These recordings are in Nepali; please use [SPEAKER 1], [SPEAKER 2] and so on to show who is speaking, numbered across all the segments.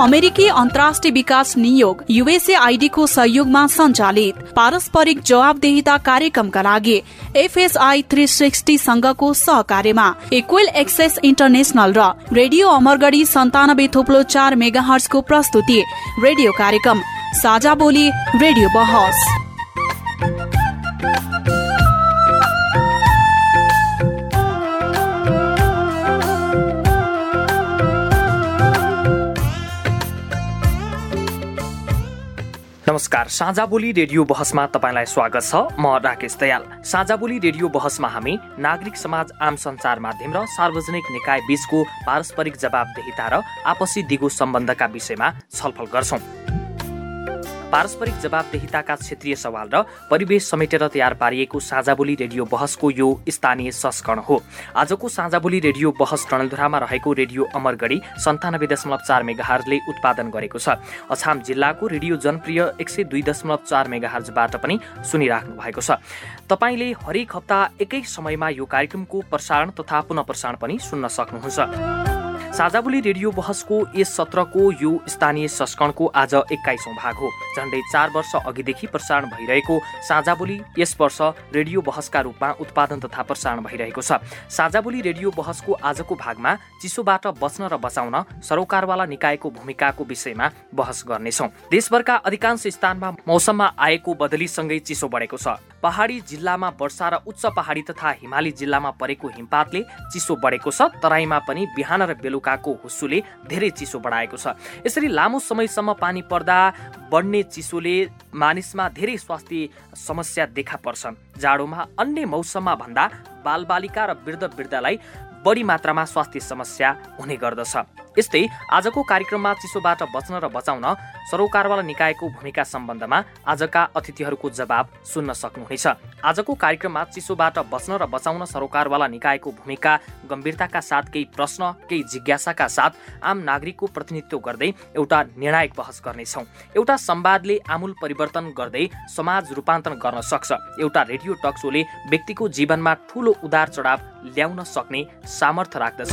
[SPEAKER 1] अमेरिकी अन्तर्राष्ट्रिय विकास नियोग युएसए आइडीको सहयोगमा सञ्चालित पारस्परिक जवाबदेहिता कार्यक्रमका लागि एफएसआई थ्री सिक्सटी संघको सहकार्यमा इक्वेल एक्सेस इन्टरनेशनल र रेडियो अमरगढी सन्तानब्बे थोप्लो चार मेगा हर्सको प्रस्तुति रेडियो कार्यक्रम साझा बोली रेडियो बहस।
[SPEAKER 2] नमस्कार साझा बोली रेडियो बहसमा तपाईँलाई स्वागत छ। म राकेश दयाल। साझा बोली रेडियो बहसमा हामी नागरिक समाज आम सञ्चार माध्यम र सार्वजनिक निकाय बीचको पारस्परिक जवाबदेहिता र आपसी दिगो सम्बन्धका विषयमा छलफल गर्छौं। पारस्परिक जवाबदेहिताका क्षेत्रीय सवाल र परिवेश समेटेर तयार पारिएको साझाबोली रेडियो बहसको यो स्थानीय संस्करण हो। आजको साझाबोली रेडियो बहस डणलधुरामा रहेको रेडियो अमरगढी सन्तानब्बे दशमलव चार मेगाहरले उत्पादन गरेको छ। अछाम जिल्लाको रेडियो जनप्रिय एक सय दुई दशमलव चार मेगाहरबाट पनि सुनिराख्नु भएको छ। तपाईँले हरेक हप्ता एकै समयमा यो कार्यक्रमको प्रसारण तथा पुनः प्रसारण पनि सुन्न सक्नुहुन्छ। साझाबोली रेडियो बहसको यस सत्रको यो स्थानीय संस्करणको आज एक्काइसौँ भाग हो। झन्डै चार वर्ष अघिदेखि प्रसारण भइरहेको साझाबोली यस वर्ष रेडियो बहसका रूपमा उत्पादन तथा प्रसारण भइरहेको छ। साझाबोली रेडियो बहसको आजको भागमा चिसोबाट बच्न र बचाउन सरोकारवाला निकायको भूमिकाको विषयमा बहस गर्नेछौँ। देशभरका अधिकांश स्थानमा मौसममा आएको बदलीसँगै चिसो बढेको छ। पहाडी जिल्लामा वर्षा र उच्च पहाडी तथा हिमाली जिल्लामा परेको हिमपातले चिसो बढेको छ। तराईमा पनि बिहान र बेलुकाको हुस्सुले धेरै चिसो बढाएको छ। यसरी लामो समयसम्म पानी पर्दा बढ्ने चिसोले मानिसमा धेरै स्वास्थ्य समस्या देखा पर्छन् जाडोमा अन्य मौसममा भन्दा बालबालिका र वृद्ध वृद्धलाई बढी मात्रामा स्वास्थ्य समस्या हुने गर्दछ। यस्तै आजको कार्यक्रममा चिसोबाट बच्न र बचाउन सरोकारवाला निकायको भूमिका सम्बन्धमा आजका अतिथिहरूको जवाब सुन्न सक्नुहुनेछ। आजको कार्यक्रममा चिसोबाट बच्न र बचाउन सरोकारवाला निकायको भूमिका गम्भीरताका साथ केही प्रश्न केही जिज्ञासाका साथ आम नागरिकको प्रतिनिधित्व गर्दै एउटा निर्णायक बहस गर्नेछौँ। एउटा संवादले आमूल परिवर्तन गर्दै समाज रूपान्तरण गर्न सक्छ। एउटा रेडियो टक सोले व्यक्तिको जीवनमा ठुलो उदार चढाव ल्याउन सक्ने सामर्थ्य राख्दछ।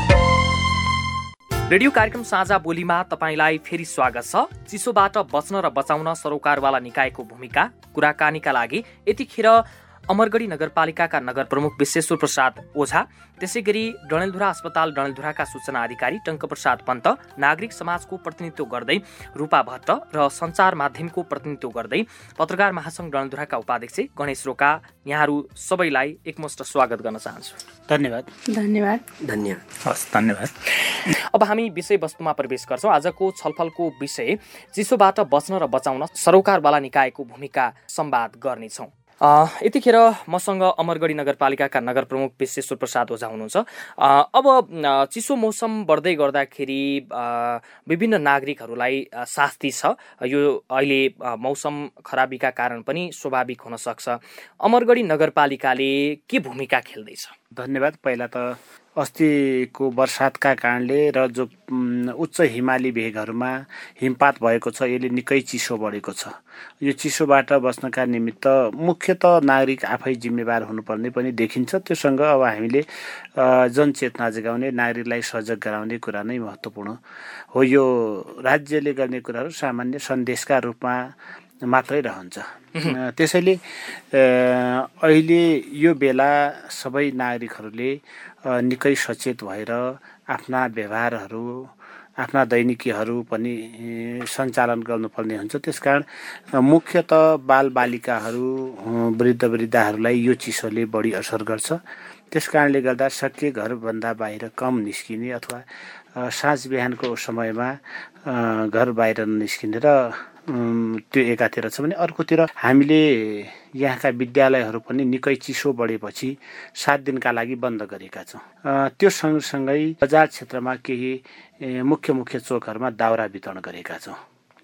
[SPEAKER 2] रेडियो कार्यक्रम साझा बोलीमा तपाईँलाई फेरि स्वागत छ। चिसोबाट बच्न र बचाउन सरोकारवाला निकायको भूमिका कुराकानीका लागि यतिखेर अमरगढी नगरपालिकाका नगर प्रमुख विश्वेश्वर प्रसाद ओझा त्यसै गरी डणेलधुरा अस्पताल डणेलधुराका सूचना अधिकारी टङ्कप्रसाद पन्त नागरिक समाजको प्रतिनिधित्व गर्दै रूपा भट्ट र सञ्चार माध्यमको प्रतिनिधित्व गर्दै पत्रकार महासङ्घ डणेलधुराका उपाध्यक्ष गणेश रोका यहाँहरू सबैलाई एकमुष्ट स्वागत गर्न चाहन्छु।
[SPEAKER 3] धन्यवाद।
[SPEAKER 4] धन्यवाद।
[SPEAKER 3] धन्यवाद। हस् धन्यवाद।
[SPEAKER 2] अब हामी विषयवस्तुमा प्रवेश गर्छौँ। आजको छलफलको विषय चिसोबाट बच्न र बचाउन सरोकारवाला निकायको भूमिका सम्वाद गर्नेछौँ। यतिखेर मसँग अमरगढी नगरपालिकाका नगर प्रमुख विश्वेश्वर प्रसाद ओझा हुनुहुन्छ। अब चिसो मौसम बढ्दै गर्दाखेरि विभिन्न नागरिकहरूलाई शास्ति छ। यो अहिले मौसम खराबीका कारण पनि स्वाभाविक हुन सक्छ। अमरगढी नगरपालिकाले के भूमिका खेल्दैछ?
[SPEAKER 3] धन्यवाद। पहिला त अस्तिको बर्सातका कारणले र जो उच्च हिमाली भेगहरूमा हिमपात भएको छ यसले निकै चिसो बढेको छ। यो चिसोबाट बस्नका निमित्त मुख्यत नागरिक आफै जिम्मेवार हुनुपर्ने पनि देखिन्छ। त्योसँग अब हामीले जनचेतना जगाउने नागरिकलाई सजग गराउने कुरा नै महत्त्वपूर्ण हो। यो राज्यले गर्ने कुराहरू सामान्य सन्देशका रूपमा मात्रै रहन्छ। त्यसैले अहिले यो बेला सबै नागरिकहरूले निकै सचेत भएर आफ्ना व्यवहारहरू आफ्ना दैनिकीहरू पनि सञ्चालन गर्नुपर्ने हुन्छ। त्यसकारण मुख्यत बालबालिकाहरू वृद्ध वृद्धाहरूलाई यो चिसोले बढी असर गर्छ। त्यस कारणले गर्दा सके घरभन्दा बाहिर कम निस्किने अथवा साँझ बिहानको समयमा घर बाहिर निस्किने र त्यो एकातिर छ भने अर्कोतिर हामीले यहाँका विद्यालयहरू पनि निकै चिसो बढेपछि सात दिनका लागि बन्द गरेका छौँ त्यो सँगसँगै बजार क्षेत्रमा केही मुख्य मुख्य चोकहरूमा दाउरा वितरण गरेका छौँ।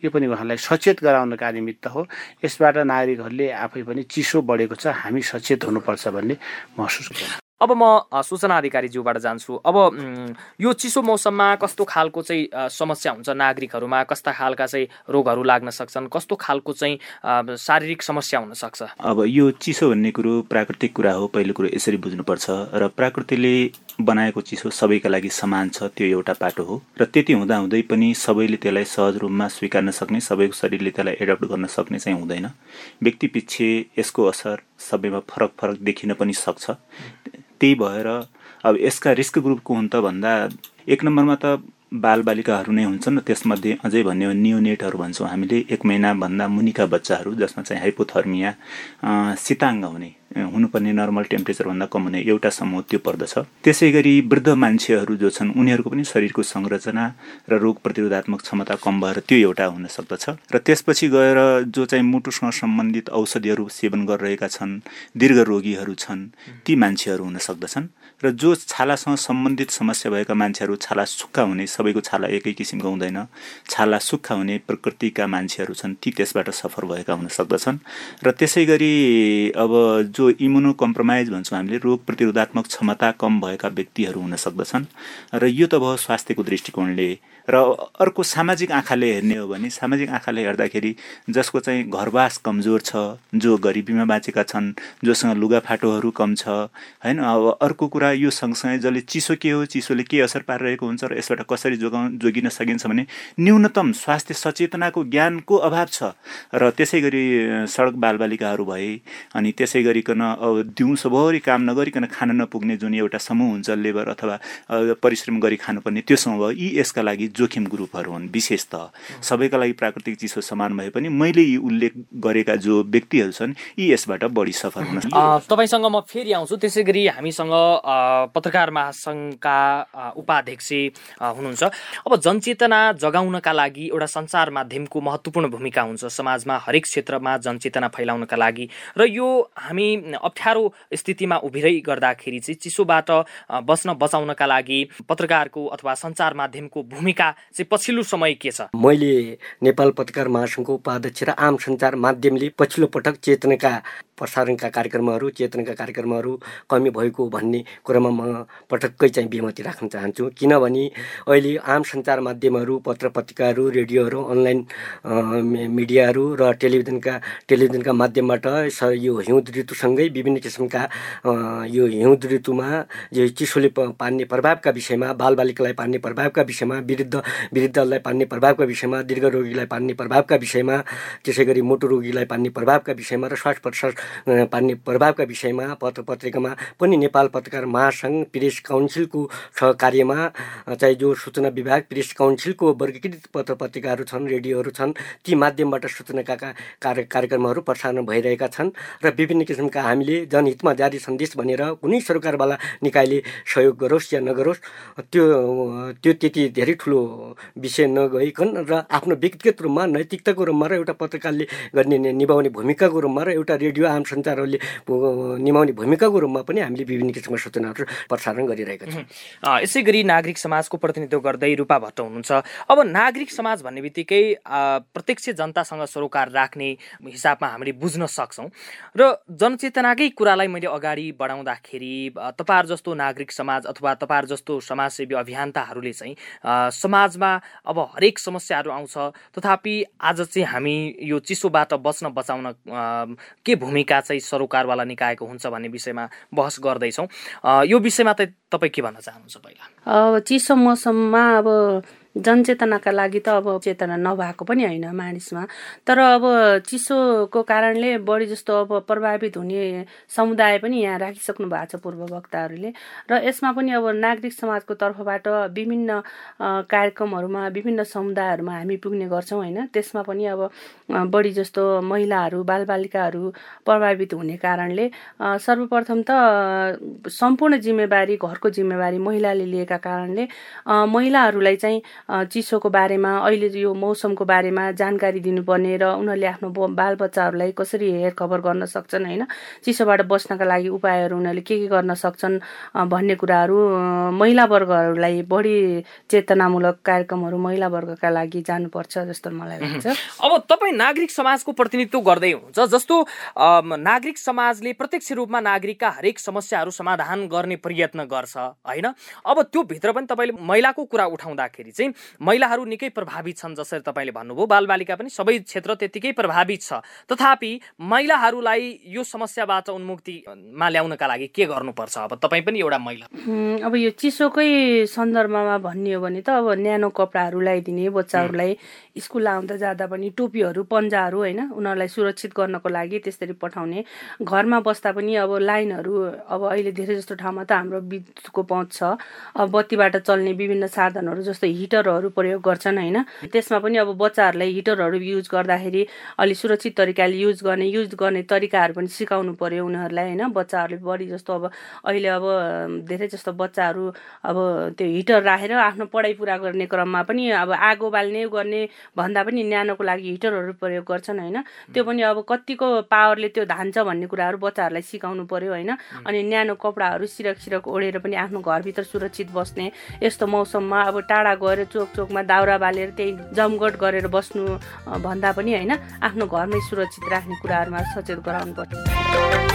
[SPEAKER 3] यो पनि उहाँलाई सचेत गराउनका निमित्त हो। यसबाट नागरिकहरूले आफै पनि चिसो बढेको छ। हामी सचेत हुनुपर्छ भन्ने महसुस गर्छ।
[SPEAKER 2] अब म सूचना अधिकारीज्यूबाट जान्छु। अब यो चिसो मौसममा कस्तो खालको चाहिँ समस्या हुन्छ नागरिकहरूमा? कस्ता खालका चाहिँ रोगहरू लाग्न सक्छन्? कस्तो खालको चाहिँ शारीरिक समस्या हुनसक्छ
[SPEAKER 4] अब यो चिसो भन्ने कुरो प्राकृतिक कुरा हो पहिलो कुरो यसरी बुझ्नुपर्छ। र प्रकृतिले बनाएको चिसो सबैका लागि समान छ त्यो एउटा पाटो हो। र त्यति हुँदाहुँदै पनि सबैले त्यसलाई सहज रूपमा स्वीकार्न सक्ने सबैको शरीरले त्यसलाई एडप्ट गर्न सक्ने चाहिँ हुँदैन। व्यक्ति पछि यसको असर सबैमा फरक फरक देखिन पनि सक्छ। त्यही भएर अब यसका रिस्क ग्रुप को हुन् त भन्दा एक नम्बरमा त बालबालिकाहरू नै हुन्छन् र त्यसमध्ये अझै भन्यो भने नियोनेटहरू भन्छौँ हामीले। एक महिनाभन्दा मुनिका बच्चाहरू जसमा चाहिँ हाइपोथर्मिया शीताङ्ग हुने हुनुपर्ने नर्मल टेम्परेचरभन्दा कम हुने एउटा समूह त्यो पर्दछ। त्यसै गरी वृद्ध मान्छेहरू जो छन् उनीहरूको पनि शरीरको संरचना र रोग प्रतिरोधात्मक क्षमता कम भएर त्यो एउटा हुन सक्दछ। र त्यसपछि गएर जो चाहिँ मुटुसँग सम्बन्धित औषधिहरू सेवन गरिरहेका छन् दीर्घ रोगीहरू छन् ती मान्छेहरू हुन सक्दछन्। र जो छालासँग सम्बन्धित समस्या भएका मान्छेहरू छाला सुक्खा हुने सबैको छाला एकै किसिमको हुँदैन। छाला सुक्खा हुने प्रकृतिका मान्छेहरू छन् ती त्यसबाट सफर भएका हुन सक्दछन्। र त्यसै गरी अब जो इम्युनो कम्प्रोमाइज भन्छौँ हामीले रोग प्रतिरोधात्मक क्षमता कम भएका व्यक्तिहरू हुन सक्दछन्। र यो त भयो स्वास्थ्यको दृष्टिकोणले र अर्को सामाजिक आँखाले हेर्ने हो भने सामाजिक आँखाले हेर्दाखेरि जसको चाहिँ घरवास कमजोर छ जो गरिबीमा बाँचेका छन् जोसँग लुगाफाटोहरू कम छ होइन? अब अर्को कुरा यो सँगसँगै जसले चिसो के हो चिसोले के असर पारिरहेको हुन्छ र यसबाट कसरी जोगाउ जोगिन सकिन्छ भने न्यूनतम स्वास्थ्य सचेतनाको ज्ञानको अभाव छ। र त्यसै गरी सडक बालबालिकाहरू भए अनि त्यसै गरिकन अब दिउँसोभरि काम नगरिकन खान नपुग्ने जुन एउटा समूह हुन्छ लेबर अथवा परिश्रम गरी खानुपर्ने त्यो समूह यी यसका लागि जोखिम ग्रुपहरू हुन् विशेष त सबैका लागि प्राकृतिक चिसो समान भए पनि मैले यी उल्लेख गरेका जो व्यक्तिहरू छन् यी यसबाट बढी सफल हुन
[SPEAKER 2] तपाईँसँग म फेरि आउँछु। त्यसै गरी हामीसँग पत्रकार महासङ्घका उपाध्यक्ष हुनुहुन्छ। अब जनचेतना जगाउनका लागि एउटा सञ्चार माध्यमको महत्त्वपूर्ण भूमिका हुन्छ। समाजमा हरेक क्षेत्रमा जनचेतना फैलाउनका लागि। र यो हामी अप्ठ्यारो स्थितिमा उभिरै गर्दाखेरि चाहिँ चिसोबाट बस्न बचाउनका लागि पत्रकारको अथवा सञ्चार माध्यमको भूमिका चाहिँ पछिल्लो समय के छ?
[SPEAKER 5] मैले नेपाल पत्रकार महासङ्घको उपाध्यक्ष र आम सञ्चार माध्यमले पछिल्लो पटक चेतनाका प्रसारणका कार्यक्रमहरू चेतनाका कार्यक्रमहरू कमी भएको भन्ने कुरामा म पटक्कै चाहिँ विमति राख्न चाहन्छु। किनभने अहिले आम सञ्चार माध्यमहरू पत्र पत्रिकाहरू रेडियोहरू अनलाइन मिडियाहरू र टेलिभिजनका टेलिभिजनका माध्यमबाट यो हिउँद ऋतुसँगै विभिन्न किसिमका यो हिउँद ऋतुमा यो चिसोले पार्ने प्रभावका विषयमा बालबालिकालाई पार्ने प्रभावका विषयमा वृद्ध वृद्धलाई पार्ने प्रभावका विषयमा दीर्घ रोगीलाई पार्ने प्रभावका विषयमा त्यसै गरी मोटो रोगीलाई पार्ने प्रभावका विषयमा र श्वास प्रश्वास पार्ने प्रभावका विषयमा पत्र पत्रिकामा पनि नेपाल पत्रकार महासङ्घ प्रेस काउन्सिलको सहकार्यमा चाहिँ जो सूचना विभाग प्रेस काउन्सिलको वर्गीकृत पत्र पत्रिकाहरू छन् रेडियोहरू छन् ती माध्यमबाट सूचनाका कार्य कार्यक्रमहरू प्रसारण भइरहेका छन् र विभिन्न किसिमका हामीले जनहितमा जारी सन्देश भनेर कुनै सरकारवाला निकायले सहयोग गरोस् या नगरोस् त्यो त्यो त्यति धेरै ठुलो विषय नगइकन र आफ्नो व्यक्तिगत रूपमा नैतिकताको रूपमा र एउटा पत्रकारले गर्ने निभाउने भूमिकाको रूपमा र एउटा रेडियो आम सञ्चारहरूले निभाउने भूमिकाको रूपमा पनि हामीले विभिन्न किसिमका सूचनाहरू प्रसारण गरिरहेका छौँ।
[SPEAKER 2] यसै गरी नागरिक समाजको प्रतिनिधित्व गर्दै रूपा भट्ट हुनुहुन्छ। अब नागरिक समाज भन्ने बित्तिकै प्रत्यक्ष जनतासँग सरोकार राख्ने हिसाबमा हामीले बुझ्न सक्छौँ। र जनचेतनाकै कुरालाई मैले अगाडि बढाउँदाखेरि तपाईँहरू जस्तो नागरिक समाज अथवा तपाईँहरू जस्तो समाजसेवी अभियन्ताहरूले चाहिँ समाजमा अब हरेक समस्याहरू आउँछ। तथापि आज चाहिँ हामी यो चिसोबाट बच्न बचाउन के भूमिका चाहिँ सरोकारवाला निकायको हुन्छ भन्ने विषयमा बहस गर्दैछौँ। यो विषयमा त तपाईँ के भन्न चाहनुहुन्छ पहिला?
[SPEAKER 6] चिसो मौसममा अब जनचेतनाका लागि त अब चेतना नभएको पनि होइन मानिसमा। तर अब चिसोको कारणले बढी जस्तो अब प्रभावित हुने समुदाय पनि यहाँ राखिसक्नु भएको छ पूर्व वक्ताहरूले। र यसमा पनि अब नागरिक समाजको तर्फबाट विभिन्न कार्यक्रमहरूमा विभिन्न समुदायहरूमा हामी पुग्ने गर्छौँ होइन। त्यसमा पनि अब बढी जस्तो महिलाहरू बालबालिकाहरू प्रभावित हुने कारणले सर्वप्रथम त सम्पूर्ण जिम्मेवारी घर घरको जिम्मेवारी महिलाले लिएका कारणले महिलाहरूलाई चाहिँ चिसोको बारेमा अहिले यो मौसमको बारेमा जानकारी दिनुपर्ने र उनीहरूले आफ्नो बालबच्चाहरूलाई कसरी हेरखबर गर्न सक्छन् होइन? चिसोबाट बस्नका लागि उपायहरू उनीहरूले के के गर्न सक्छन् भन्ने कुराहरू महिला वर्गहरूलाई बढी चेतनामूलक कार्यक्रमहरू महिला वर्गका लागि जानुपर्छ जस्तो मलाई लाग्छ।
[SPEAKER 2] अब तपाईँ नागरिक समाजको प्रतिनिधित्व गर्दै हुनुहुन्छ जस्तो नागरिक समाजले प्रत्यक्ष रूपमा नागरिकका हरेक समस्याहरू समाधान गर्ने प्रयत्न गर्छ होइन? अब त्यो भित्र पनि तपाईँले महिलाको कुरा उठाउँदाखेरि चाहिँ महिलाहरू निकै प्रभावित छन् जसरी तपाईँले भन्नुभयो। बालबालिका पनि सबै क्षेत्र त्यतिकै प्रभावित छ। तथापि महिलाहरूलाई यो समस्याबाट उन्मुक्तिमा ल्याउनका लागि के गर्नुपर्छ? अब तपाईँ पनि एउटा महिला।
[SPEAKER 6] अब यो चिसोकै सन्दर्भमा भन्ने हो भने त अब न्यानो कपडाहरू लगाइदिने बच्चाहरूलाई स्कुल आउँदा जाँदा पनि टोपीहरू पन्जाहरू होइन उनीहरूलाई सुरक्षित गर्नको लागि त्यसरी पठाउने। घरमा बस्दा पनि अब लाइनहरू अब अहिले धेरै जस्तो ठाउँमा त हाम्रो विद्युतको पहुँच छ। अब बत्तीबाट चल्ने विभिन्न साधनहरू जस्तो हिटरहरू प्रयोग गर्छन् होइन? त्यसमा पनि अब बच्चाहरूलाई हिटरहरू युज गर्दाखेरि अलिक सुरक्षित तरिकाले युज गर्ने युज गर्ने तरिकाहरू पनि सिकाउनु पर्यो उनीहरूलाई होइन? बच्चाहरूले बढी जस्तो अब अहिले अब धेरै जस्तो बच्चाहरू अब त्यो हिटर राखेर आफ्नो पढाइ पुरा गर्ने क्रममा पनि अब आगो बाल्ने गर्ने भन्दा पनि न्यानोको लागि हिटरहरू प्रयोग गर्छन् होइन? त्यो पनि अब कतिको पावरले त्यो धान्छ भन्ने कुराहरू बच्चाहरूलाई सिकाउनु पर्यो होइन? अनि न्यानो कपडाहरू सिरक सिरक ओढेर पनि आफ्नो घरभित्र सुरक्षित बस्ने यस्तो मौसममा अब टाढा गएर चोक चोकमा दाउरा बालेर त्यही जमघट गरेर बस्नु भन्दा पनि होइन आफ्नो घरमै सुरक्षित राख्ने कुराहरूमा सचेत गराउनु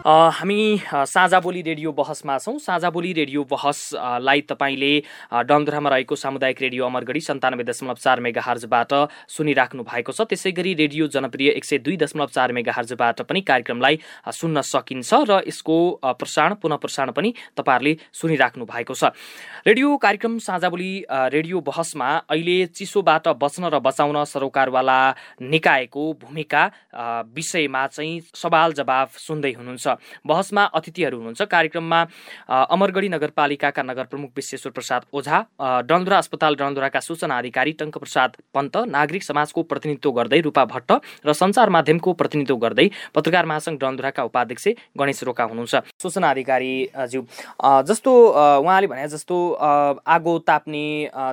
[SPEAKER 2] हामी साझा बोली रेडियो बहसमा छौँ। साझा बोली रेडियो बहसलाई तपाईँले डमधुरामा रहेको सामुदायिक रेडियो अमरगढी सन्तानब्बे दशमलव चार मेगा हर्जबाट सुनिराख्नु भएको छ। त्यसै गरी रेडियो जनप्रिय एक सय दुई दशमलव चार मेगा हर्जबाट पनि कार्यक्रमलाई सुन्न सकिन्छ र यसको प्रसारण पुनः प्रसारण पनि तपाईँहरूले सुनिराख्नु भएको छ। रेडियो कार्यक्रम साझा बोली रेडियो बहसमा अहिले चिसोबाट बच्न र बचाउन सरोकारवाला निकायको भूमिका विषयमा चाहिँ सवाल जवाफ सुन्दै हुनुहुन्छ। बहसमा अतिथिहरू हुनुहुन्छ। कार्यक्रममा अमरगढी नगरपालिकाका नगर प्रमुख विश्वेश्वर प्रसाद ओझा डन्दुरा अस्पताल डन्दुराका सूचना अधिकारी टङ्क प्रसाद पन्त नागरिक समाजको प्रतिनिधित्व गर्दै रूपा भट्ट र सञ्चार माध्यमको प्रतिनिधित्व गर्दै पत्रकार महासङ्घ डन्दुराका उपाध्यक्ष गणेश रोका हुनुहुन्छ। सूचना अधिकारी ज्यू जस्तो उहाँले भने जस्तो आगो ताप्ने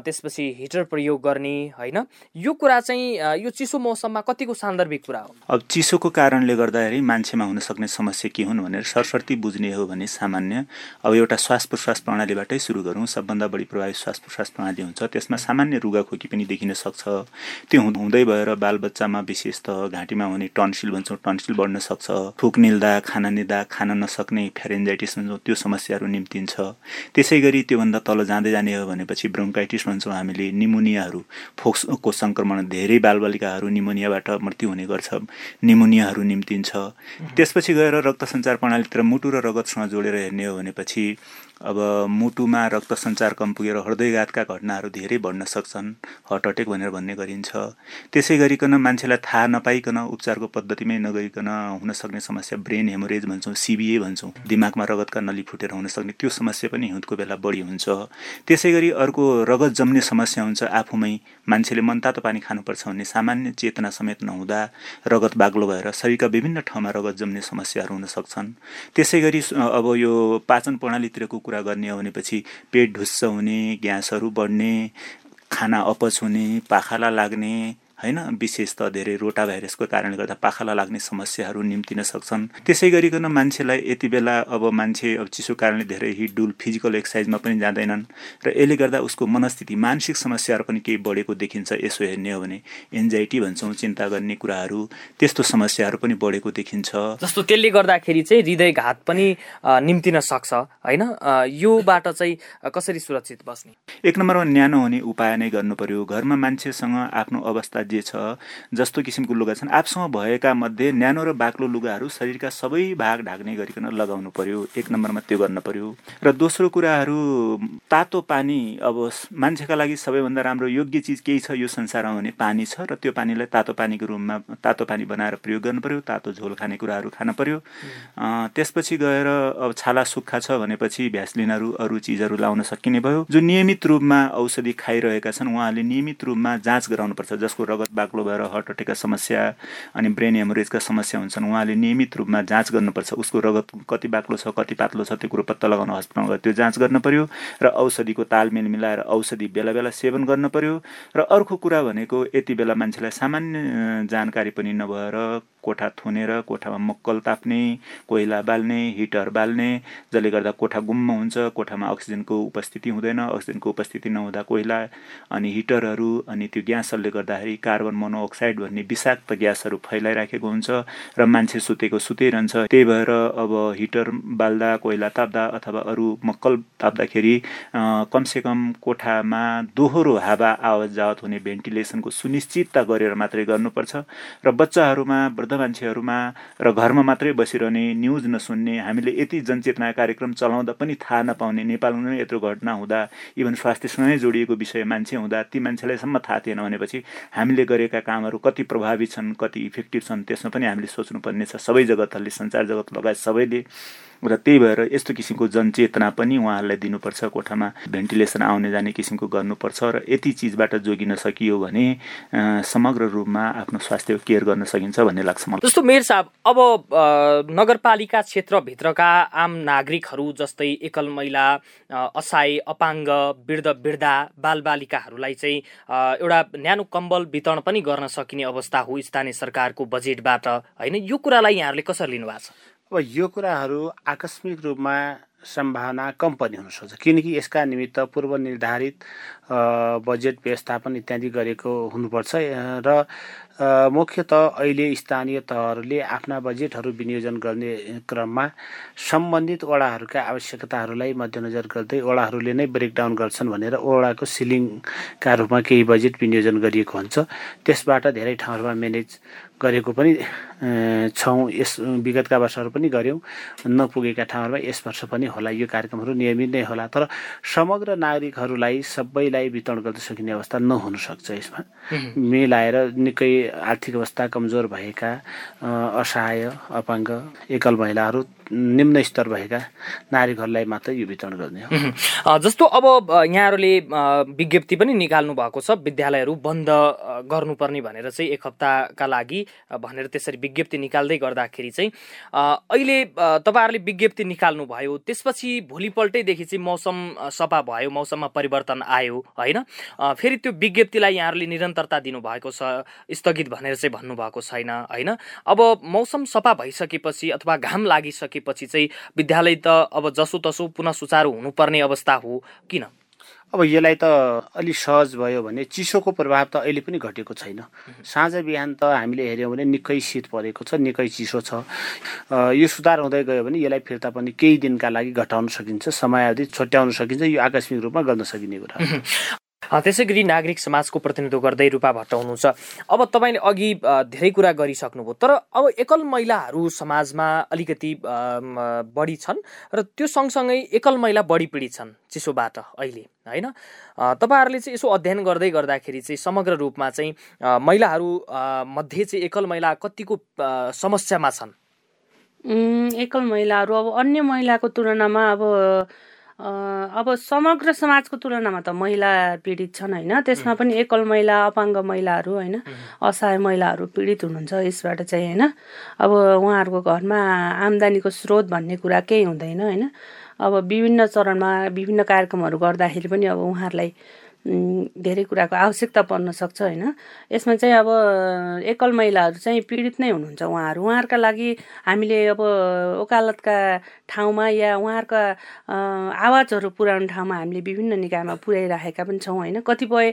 [SPEAKER 2] त्यसपछि हिटर प्रयोग गर्ने होइन? यो कुरा चाहिँ यो चिसो मौसममा कतिको सान्दर्भिक कुरा हो?
[SPEAKER 4] अब चिसोको कारणले गर्दाखेरि मान्छेमा हुन सक्ने समस्या के हुन् भनेर सरसर्ती बुझ्ने हो भने सामान्य। अब एउटा श्वास प्रश्वास प्रणालीबाटै सुरु गरौँ। सबभन्दा बढी प्रभावित श्वास प्रश्वास प्रणाली हुन्छ। त्यसमा सामान्य रुगाखोकी पनि देखिन सक्छ। त्यो हुँदै भएर बालबच्चामा विशेष त घाँटीमा हुने टन्सिल भन्छौँ टन्सिल बढ्न सक्छ। फुक निल्दा खाना निल्दा खान नसक्ने फेरेन्जाइटिस भन्छौँ त्यो समस्याहरू निम्तिन्छ। त्यसै गरी त्योभन्दा तल जाँदै जाने हो भनेपछि ब्रोङ्काइटिस भन्छौँ हामीले निमोनियाहरू। फोक्सको सङ्क्रमण धेरै बालबालिकाहरू निमोनियाबाट मृत्यु हुने गर्छ निमोनियाहरू निम्तिन्छ। त्यसपछि गएर रक्त सञ्चार प्रणालीतिर मुटु र रगतसँग जोडेर हेर्ने हो भनेपछि अब मुटुमा रक्त सञ्चार कम पुगेर हृदयघातका घटनाहरू धेरै बढ्न सक्छन् हार्ट अट्याक भनेर भन्ने गरिन्छ। त्यसै गरिकन मान्छेलाई थाहा नपाइकन उपचारको पद्धतिमै नगरिकन हुन सक्ने समस्या ब्रेन हेमोरेज भन्छौँ सिबिए भन्छौँ। दिमागमा रगतका नली फुटेर हुन सक्ने त्यो समस्या पनि हिउँदको बेला बढी हुन्छ। त्यसै गरी अर्को रगत जम्ने समस्या हुन्छ आफूमै। मान्छेले मनतातो पानी खानुपर्छ भन्ने सामान्य चेतना समेत नहुँदा रगत बाग्लो भएर शरीरका विभिन्न ठाउँमा रगत जम्ने समस्याहरू हुन सक्छन्। त्यसै गरी अब यो पाचन प्रणालीतिरको कुरा गर्ने हो भनेपछि पेट ढुस्स हुने ग्यासहरू बढ्ने खाना अपच हुने पाखाला लाग्ने होइन? विशेष त धेरै रोटा भाइरसको कारणले गर्दा पाखाला लाग्ने समस्याहरू निम्तिन सक्छन्। त्यसै गरिकन मान्छेलाई यति बेला अब मान्छे अब चिसो कारणले धेरै हिडडुल फिजिकल एक्सर्साइजमा पनि जाँदैनन् र यसले गर्दा उसको मनस्थिति मानसिक समस्याहरू पनि केही बढेको देखिन्छ यसो हेर्ने हो भने। एन्जाइटी भन्छौँ चिन्ता गर्ने कुराहरू त्यस्तो समस्याहरू पनि बढेको देखिन्छ।
[SPEAKER 2] जस्तो त्यसले गर्दाखेरि चाहिँ हृदयघात पनि निम्तिन सक्छ होइन? योबाट चाहिँ कसरी सुरक्षित बस्ने?
[SPEAKER 4] एक नम्बरमा न्यानो हुने उपाय नै गर्नु पर्यो। घरमा मान्छेसँग आफ्नो अवस्था जे छ जस्तो किसिमको लुगा छन् आफसँग भएका मध्ये न्यानो र बाक्लो लुगाहरू शरीरका सबै भाग ढाक्ने गरिकन लगाउनु पर्यो। एक नम्बरमा त्यो गर्न पर्यो। र दोस्रो कुराहरू तातो पानी अब मान्छेका लागि सबैभन्दा राम्रो योग्य चिज केही छ यो संसारमा भने पानी छ र त्यो पानीलाई तातो पानीको रूपमा तातो पानी बनाएर प्रयोग गर्नु पर्यो तातो झोल खाने कुराहरू खान पर्यो। त्यसपछि गएर अब छाला सुक्खा छ भनेपछि भ्यासलिनहरू अरू चिजहरू लाउन सकिने भयो। जो नियमित रूपमा औषधि खाइरहेका छन् उहाँले नियमित रूपमा जाँच गराउनुपर्छ जसको रगत बाक्लो भएर हार्ट अट्याकका समस्या अनि ब्रेन हेमोरेजका समस्या हुन्छन्। उहाँले नियमित रूपमा जाँच गर्नुपर्छ। उसको रगत कति बाक्लो छ कति पातलो छ त्यो कुरो पत्ता लगाउन हस्पिटलमा गएर त्यो जाँच गर्न पर्यो र औषधिको तालमेल मिलाएर औषधि बेला बेला सेवन गर्न पर्यो र अर्को कुरा भनेको यति बेला मान्छेलाई सामान्य जानकारी पनि नभएर कोठा थुनेर कोठामा मक्कल ताप्ने कोइला बाल्ने हिटर बाल्ने जसले गर्दा कोठा गुम्म हुन्छ कोठामा अक्सिजनको उपस्थिति हुँदैन अक्सिजनको उपस्थिति नहुँदा कोइला अनि हिटरहरू अनि त्यो ग्यासहरूले गर्दाखेरि कार्बन मोनोअक्साइड भन्ने विषाक्त ग्यासहरू फैलाइराखेको हुन्छ र मान्छे सुतेको सुतिरहन्छ। त्यही भएर अब हिटर बाल्दा कोइला ताप्दा अथवा अरू मक्कल ताप्दाखेरि कमसेकम कोठामा दोहोरो हावा आवाज जावत हुने भेन्टिलेसनको सुनिश्चितता गरेर मात्रै गर्नुपर्छ र बच्चाहरूमा वृद्ध मान्छेहरूमा र घरमा मात्रै बसिरहने न्युज नसुन्ने हामीले यति जनचेतना कार्यक्रम चलाउँदा पनि थाहा नपाउने नेपालमा नै यत्रो घटना हुँदा इभन स्वास्थ्यसँगै जोडिएको विषय मान्छे हुँदा ती मान्छेलाईसम्म थाहा थिएन भनेपछि हामीले गरेका कामहरू कति प्रभावित छन् कति इफेक्टिभ छन् त्यसमा पनि हामीले सोच्नुपर्ने छ सबै जगतहरूले सञ्चार जगत लगायत सबैले र त्यही भएर यस्तो किसिमको जनचेतना पनि उहाँहरूलाई दिनुपर्छ कोठामा भेन्टिलेसन आउने जाने किसिमको गर्नुपर्छ र यति चिजबाट जोगिन सकियो भने समग्र रूपमा आफ्नो स्वास्थ्य केयर गर्न सकिन्छ भन्ने लाग्छ मलाई।
[SPEAKER 2] जस्तो मेयर साहब अब नगरपालिका क्षेत्रभित्रका आम नागरिकहरू जस्तै एकल महिला असहाय अपाङ्ग वृद्ध वृद्धा बालबालिकाहरूलाई चाहिँ एउटा न्यानो कम्बल वितरण पनि गर्न सकिने अवस्था हो स्थानीय सरकारको बजेटबाट होइन? यो कुरालाई यहाँहरूले कसरी लिनुभएको छ?
[SPEAKER 3] अब यो कुराहरू आकस्मिक रूपमा सम्भावना कम पनि हुनसक्छ किनकि यसका निमित्त पूर्व निर्धारित बजेट व्यवस्थापन इत्यादि गरेको हुनुपर्छ। र मुख्यत अहिले स्थानीय तहहरूले आफ्ना बजेटहरू विनियोजन गर्ने क्रममा सम्बन्धित वडाहरूका आवश्यकताहरूलाई मध्यनजर गर्दै वडाहरूले नै ब्रेकडाउन गर्छन् भनेर वडाको सिलिङका रूपमा केही बजेट विनियोजन गरिएको हुन्छ। त्यसबाट धेरै ठाउँहरूमा म्यानेज गरेको पनि छौँ। यस विगतका वर्षहरू पनि गऱ्यौँ। नपुगेका ठाउँहरूमा यस वर्ष पनि होला। यो कार्यक्रमहरू नियमित नै होला। तर समग्र नागरिकहरूलाई सबैलाई वितरण गर्न सकिने अवस्था नहुन सक्छ यसमा। मिलाएर निकै आर्थिक अवस्था कमजोर भएका असहाय अपाङ्ग एकल महिलाहरू निम्न स्तर भएका नागरिकहरूलाई मात्रै यो वितरण गर्ने
[SPEAKER 2] हो। जस्तो अब यहाँहरूले विज्ञप्ति पनि निकाल्नु भएको छ विद्यालयहरू बन्द गर्नुपर्ने भनेर चाहिँ एक हप्ताका लागि भनेर त्यसरी विज्ञप्ति निकाल्दै गर्दाखेरि चाहिँ अहिले तपाईँहरूले विज्ञप्ति निकाल्नु भयो त्यसपछि भोलिपल्टैदेखि चाहिँ मौसम सफा भयो मौसममा परिवर्तन आयो होइन? फेरि त्यो विज्ञप्तिलाई यहाँहरूले निरन्तरता दिनुभएको छ स्थगित भनेर चाहिँ भन्नुभएको छैन होइन? अब मौसम सफा भइसकेपछि अथवा घाम लागिसके सकेपछि चाहिँ विद्यालय त अब जसोतसो पुनः सुचारू हुनुपर्ने अवस्था हो किन?
[SPEAKER 3] अब यसलाई त अलि सहज भयो भने चिसोको प्रभाव त अहिले पनि घटेको छैन। साँझ बिहान त हामीले हेऱ्यौँ भने निकै शीत परेको छ निकै चिसो छ। यो सुधार हुँदै गयो भने यसलाई फिर्ता पनि केही दिनका लागि घटाउन सकिन्छ समयावधि छुट्याउन सकिन्छ यो आकस्मिक रूपमा गर्न सकिने कुरा
[SPEAKER 2] त्यसै गरी नागरिक समाजको प्रतिनिधित्व गर्दै रूपा भट्ट हुनुहुन्छ। अब तपाईँले अघि धेरै कुरा गरिसक्नुभयो तर अब एकल महिलाहरू समाजमा अलिकति बढी छन् र त्यो सँगसँगै एकल महिला बढी पीडित छन् चिसोबाट अहिले होइन? तपाईँहरूले चाहिँ यसो अध्ययन गर्दै गर्दाखेरि चाहिँ समग्र रूपमा चाहिँ महिलाहरू मध्ये चाहिँ एकल महिला कतिको समस्यामा छन्?
[SPEAKER 6] एकल महिलाहरू अब अन्य महिलाको तुलनामा अब अब समग्र समाजको तुलनामा त महिला पीडित छन् होइन? त्यसमा पनि एकल महिला अपाङ्ग महिलाहरू होइन? असहाय महिलाहरू पीडित हुनुहुन्छ यसबाट चाहिँ होइन? अब उहाँहरूको घरमा आम्दानीको स्रोत भन्ने कुरा केही हुँदैन होइन? अब विभिन्न चरणमा विभिन्न कार्यक्रमहरू गर्दाखेरि पनि अब उहाँहरूलाई धेरै कुराको आवश्यकता पर्न सक्छ होइन? यसमा चाहिँ अब एकल महिलाहरू चाहिँ पीडित नै हुनुहुन्छ उहाँहरू। उहाँहरूका लागि हामीले अब वकालतका ठाउँमा या उहाँहरूका आवाजहरू पुर्याउने ठाउँमा हामीले विभिन्न निकायमा पुर्याइराखेका पनि छौँ होइन? कतिपय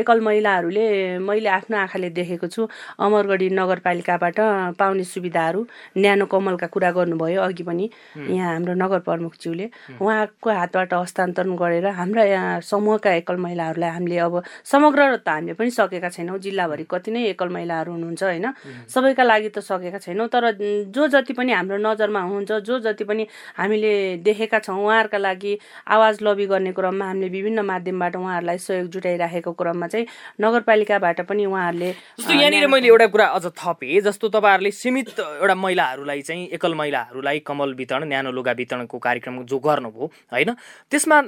[SPEAKER 6] एकल महिलाहरूले मैले आफ्नो आँखाले देखेको छु अमरगढी नगरपालिकाबाट पाउने सुविधाहरू न्यानो कमलका कुरा गर्नुभयो अघि पनि। यहाँ हाम्रो नगर प्रमुखज्यूले उहाँको हातबाट हस्तान्तरण गरेर हाम्रा समूहका एकल महिलाहरूलाई हामीले अब समग्र त हामीले पनि सकेका छैनौँ। जिल्लाभरि कति नै एकल महिलाहरू हुनुहुन्छ होइन? सबैका लागि त सकेका छैनौँ तर जो जति पनि हाम्रो नजरमा हुनुहुन्छ जो जति पनि हामीले देखेका छौँ उहाँहरूका लागि आवाज लबी गर्ने क्रममा हामीले विभिन्न माध्यमबाट उहाँहरूलाई सहयोग जुटाइराखेको क्रममा चाहिँ नगरपालिकाबाट पनि उहाँहरूले
[SPEAKER 2] जस्तो यहाँनिर मैले एउटा कुरा अझ थपेँ जस्तो तपाईँहरूले सीमित एउटा महिलाहरूलाई चाहिँ एकल महिलाहरूलाई कमल वितरण न्यानो लुगा वितरणको कार्यक्रम जो गर्नुभयो होइन? त्यसमा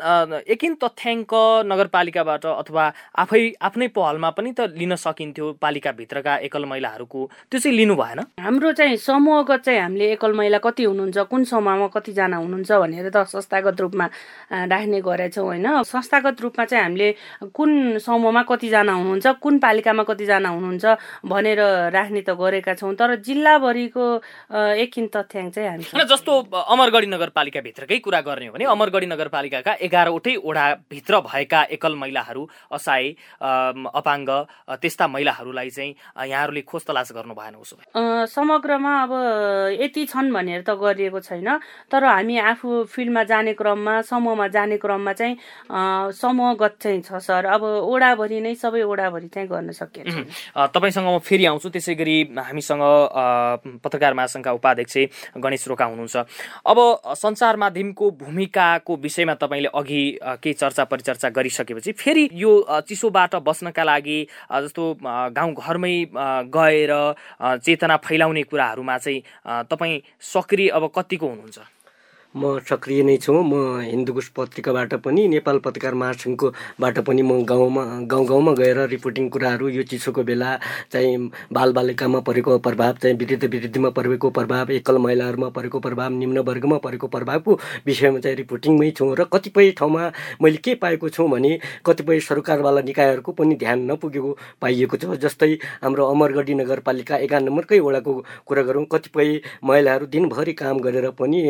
[SPEAKER 2] एकिन तथ्य तथ्याङ्क नगरपालिकाबाट अथवा आफै आफ्नै पहलमा पनि त लिन सकिन्थ्यो पालिकाभित्रका एकल महिलाहरूको। त्यो चाहिँ लिनु भएन?
[SPEAKER 6] हाम्रो चाहिँ समूहगत चाहिँ हामीले एकल महिला कति हुनुहुन्छ कुन समूहमा कतिजना हुनुहुन्छ भनेर त संस्थागत रूपमा राख्ने गरेछौँ होइन? संस्थागत रूपमा चाहिँ हामीले कुन समूहमा कतिजना हुनुहुन्छ कुन पालिकामा कतिजना हुनुहुन्छ भनेर राख्ने त गरेका छौँ तर जिल्लाभरिको एकछिन तथ्याङ्क चाहिँ हामी
[SPEAKER 2] जस्तो अमरगढी नगरपालिकाभित्रकै कुरा गर्ने हो भने अमरगढी नगरपालिकाका एघारवटै ओडाभित्र भएका एकल महिलाहरू असहाय अपाङ्ग त्यस्ता महिलाहरूलाई चाहिँ यहाँहरूले खोज तलास गर्नु भएन उसो
[SPEAKER 6] समग्रमा अब यति छन् भनेर त गरिएको छैन तर हामी आफू फिल्डमा जाने क्रममा समूहमा जाने क्रममा चाहिँ समूहगत चाहिँ छ सर। अब ओडाभरि नै सबै ओडाभरि चाहिँ गर्न सकिन्छ
[SPEAKER 2] तपाईँसँग म फेरि आउँछु त्यसै गरी हामीसँग पत्रकार महासङ्घका उपाध्यक्ष गणेश रोका हुनुहुन्छ। अब सञ्चार माध्यमको भूमिकाको विषयमा तपाईँले अघि केही चर्चा परिचर्चा गरिसकेपछि फेरि यो चिसोबाट बस्नका लागि जस्तो गाउँघरमै गएर चेतना फैलाउने कुराहरूमा चाहिँ तपाईँ सक्रिय अब कतिको हुनुहुन्छ?
[SPEAKER 5] म सक्रिय नै छु म हिन्दुकुश पत्रिकाबाट पनि नेपाल पत्रकार महासङ्घकोबाट पनि म गाउँमा गाउँ गाउँमा गएर रिपोर्टिङ कुराहरू यो चिसोको बेला चाहिँ बालबालिकामा परेको प्रभाव चाहिँ वृद्ध वृद्धिमा परेको प्रभाव एकल महिलाहरूमा परेको प्रभाव निम्न वर्गमा परेको प्रभावको विषयमा चाहिँ रिपोर्टिङमै छु र कतिपय ठाउँमा मैले के पाएको छु भने कतिपय सरकारवाला निकायहरूको पनि ध्यान नपुगेको पाइएको छ। जस्तै हाम्रो अमरगढी नगरपालिका एघार नम्बरकै वडाको कुरा गरौँ कतिपय महिलाहरू दिनभरि काम गरेर पनि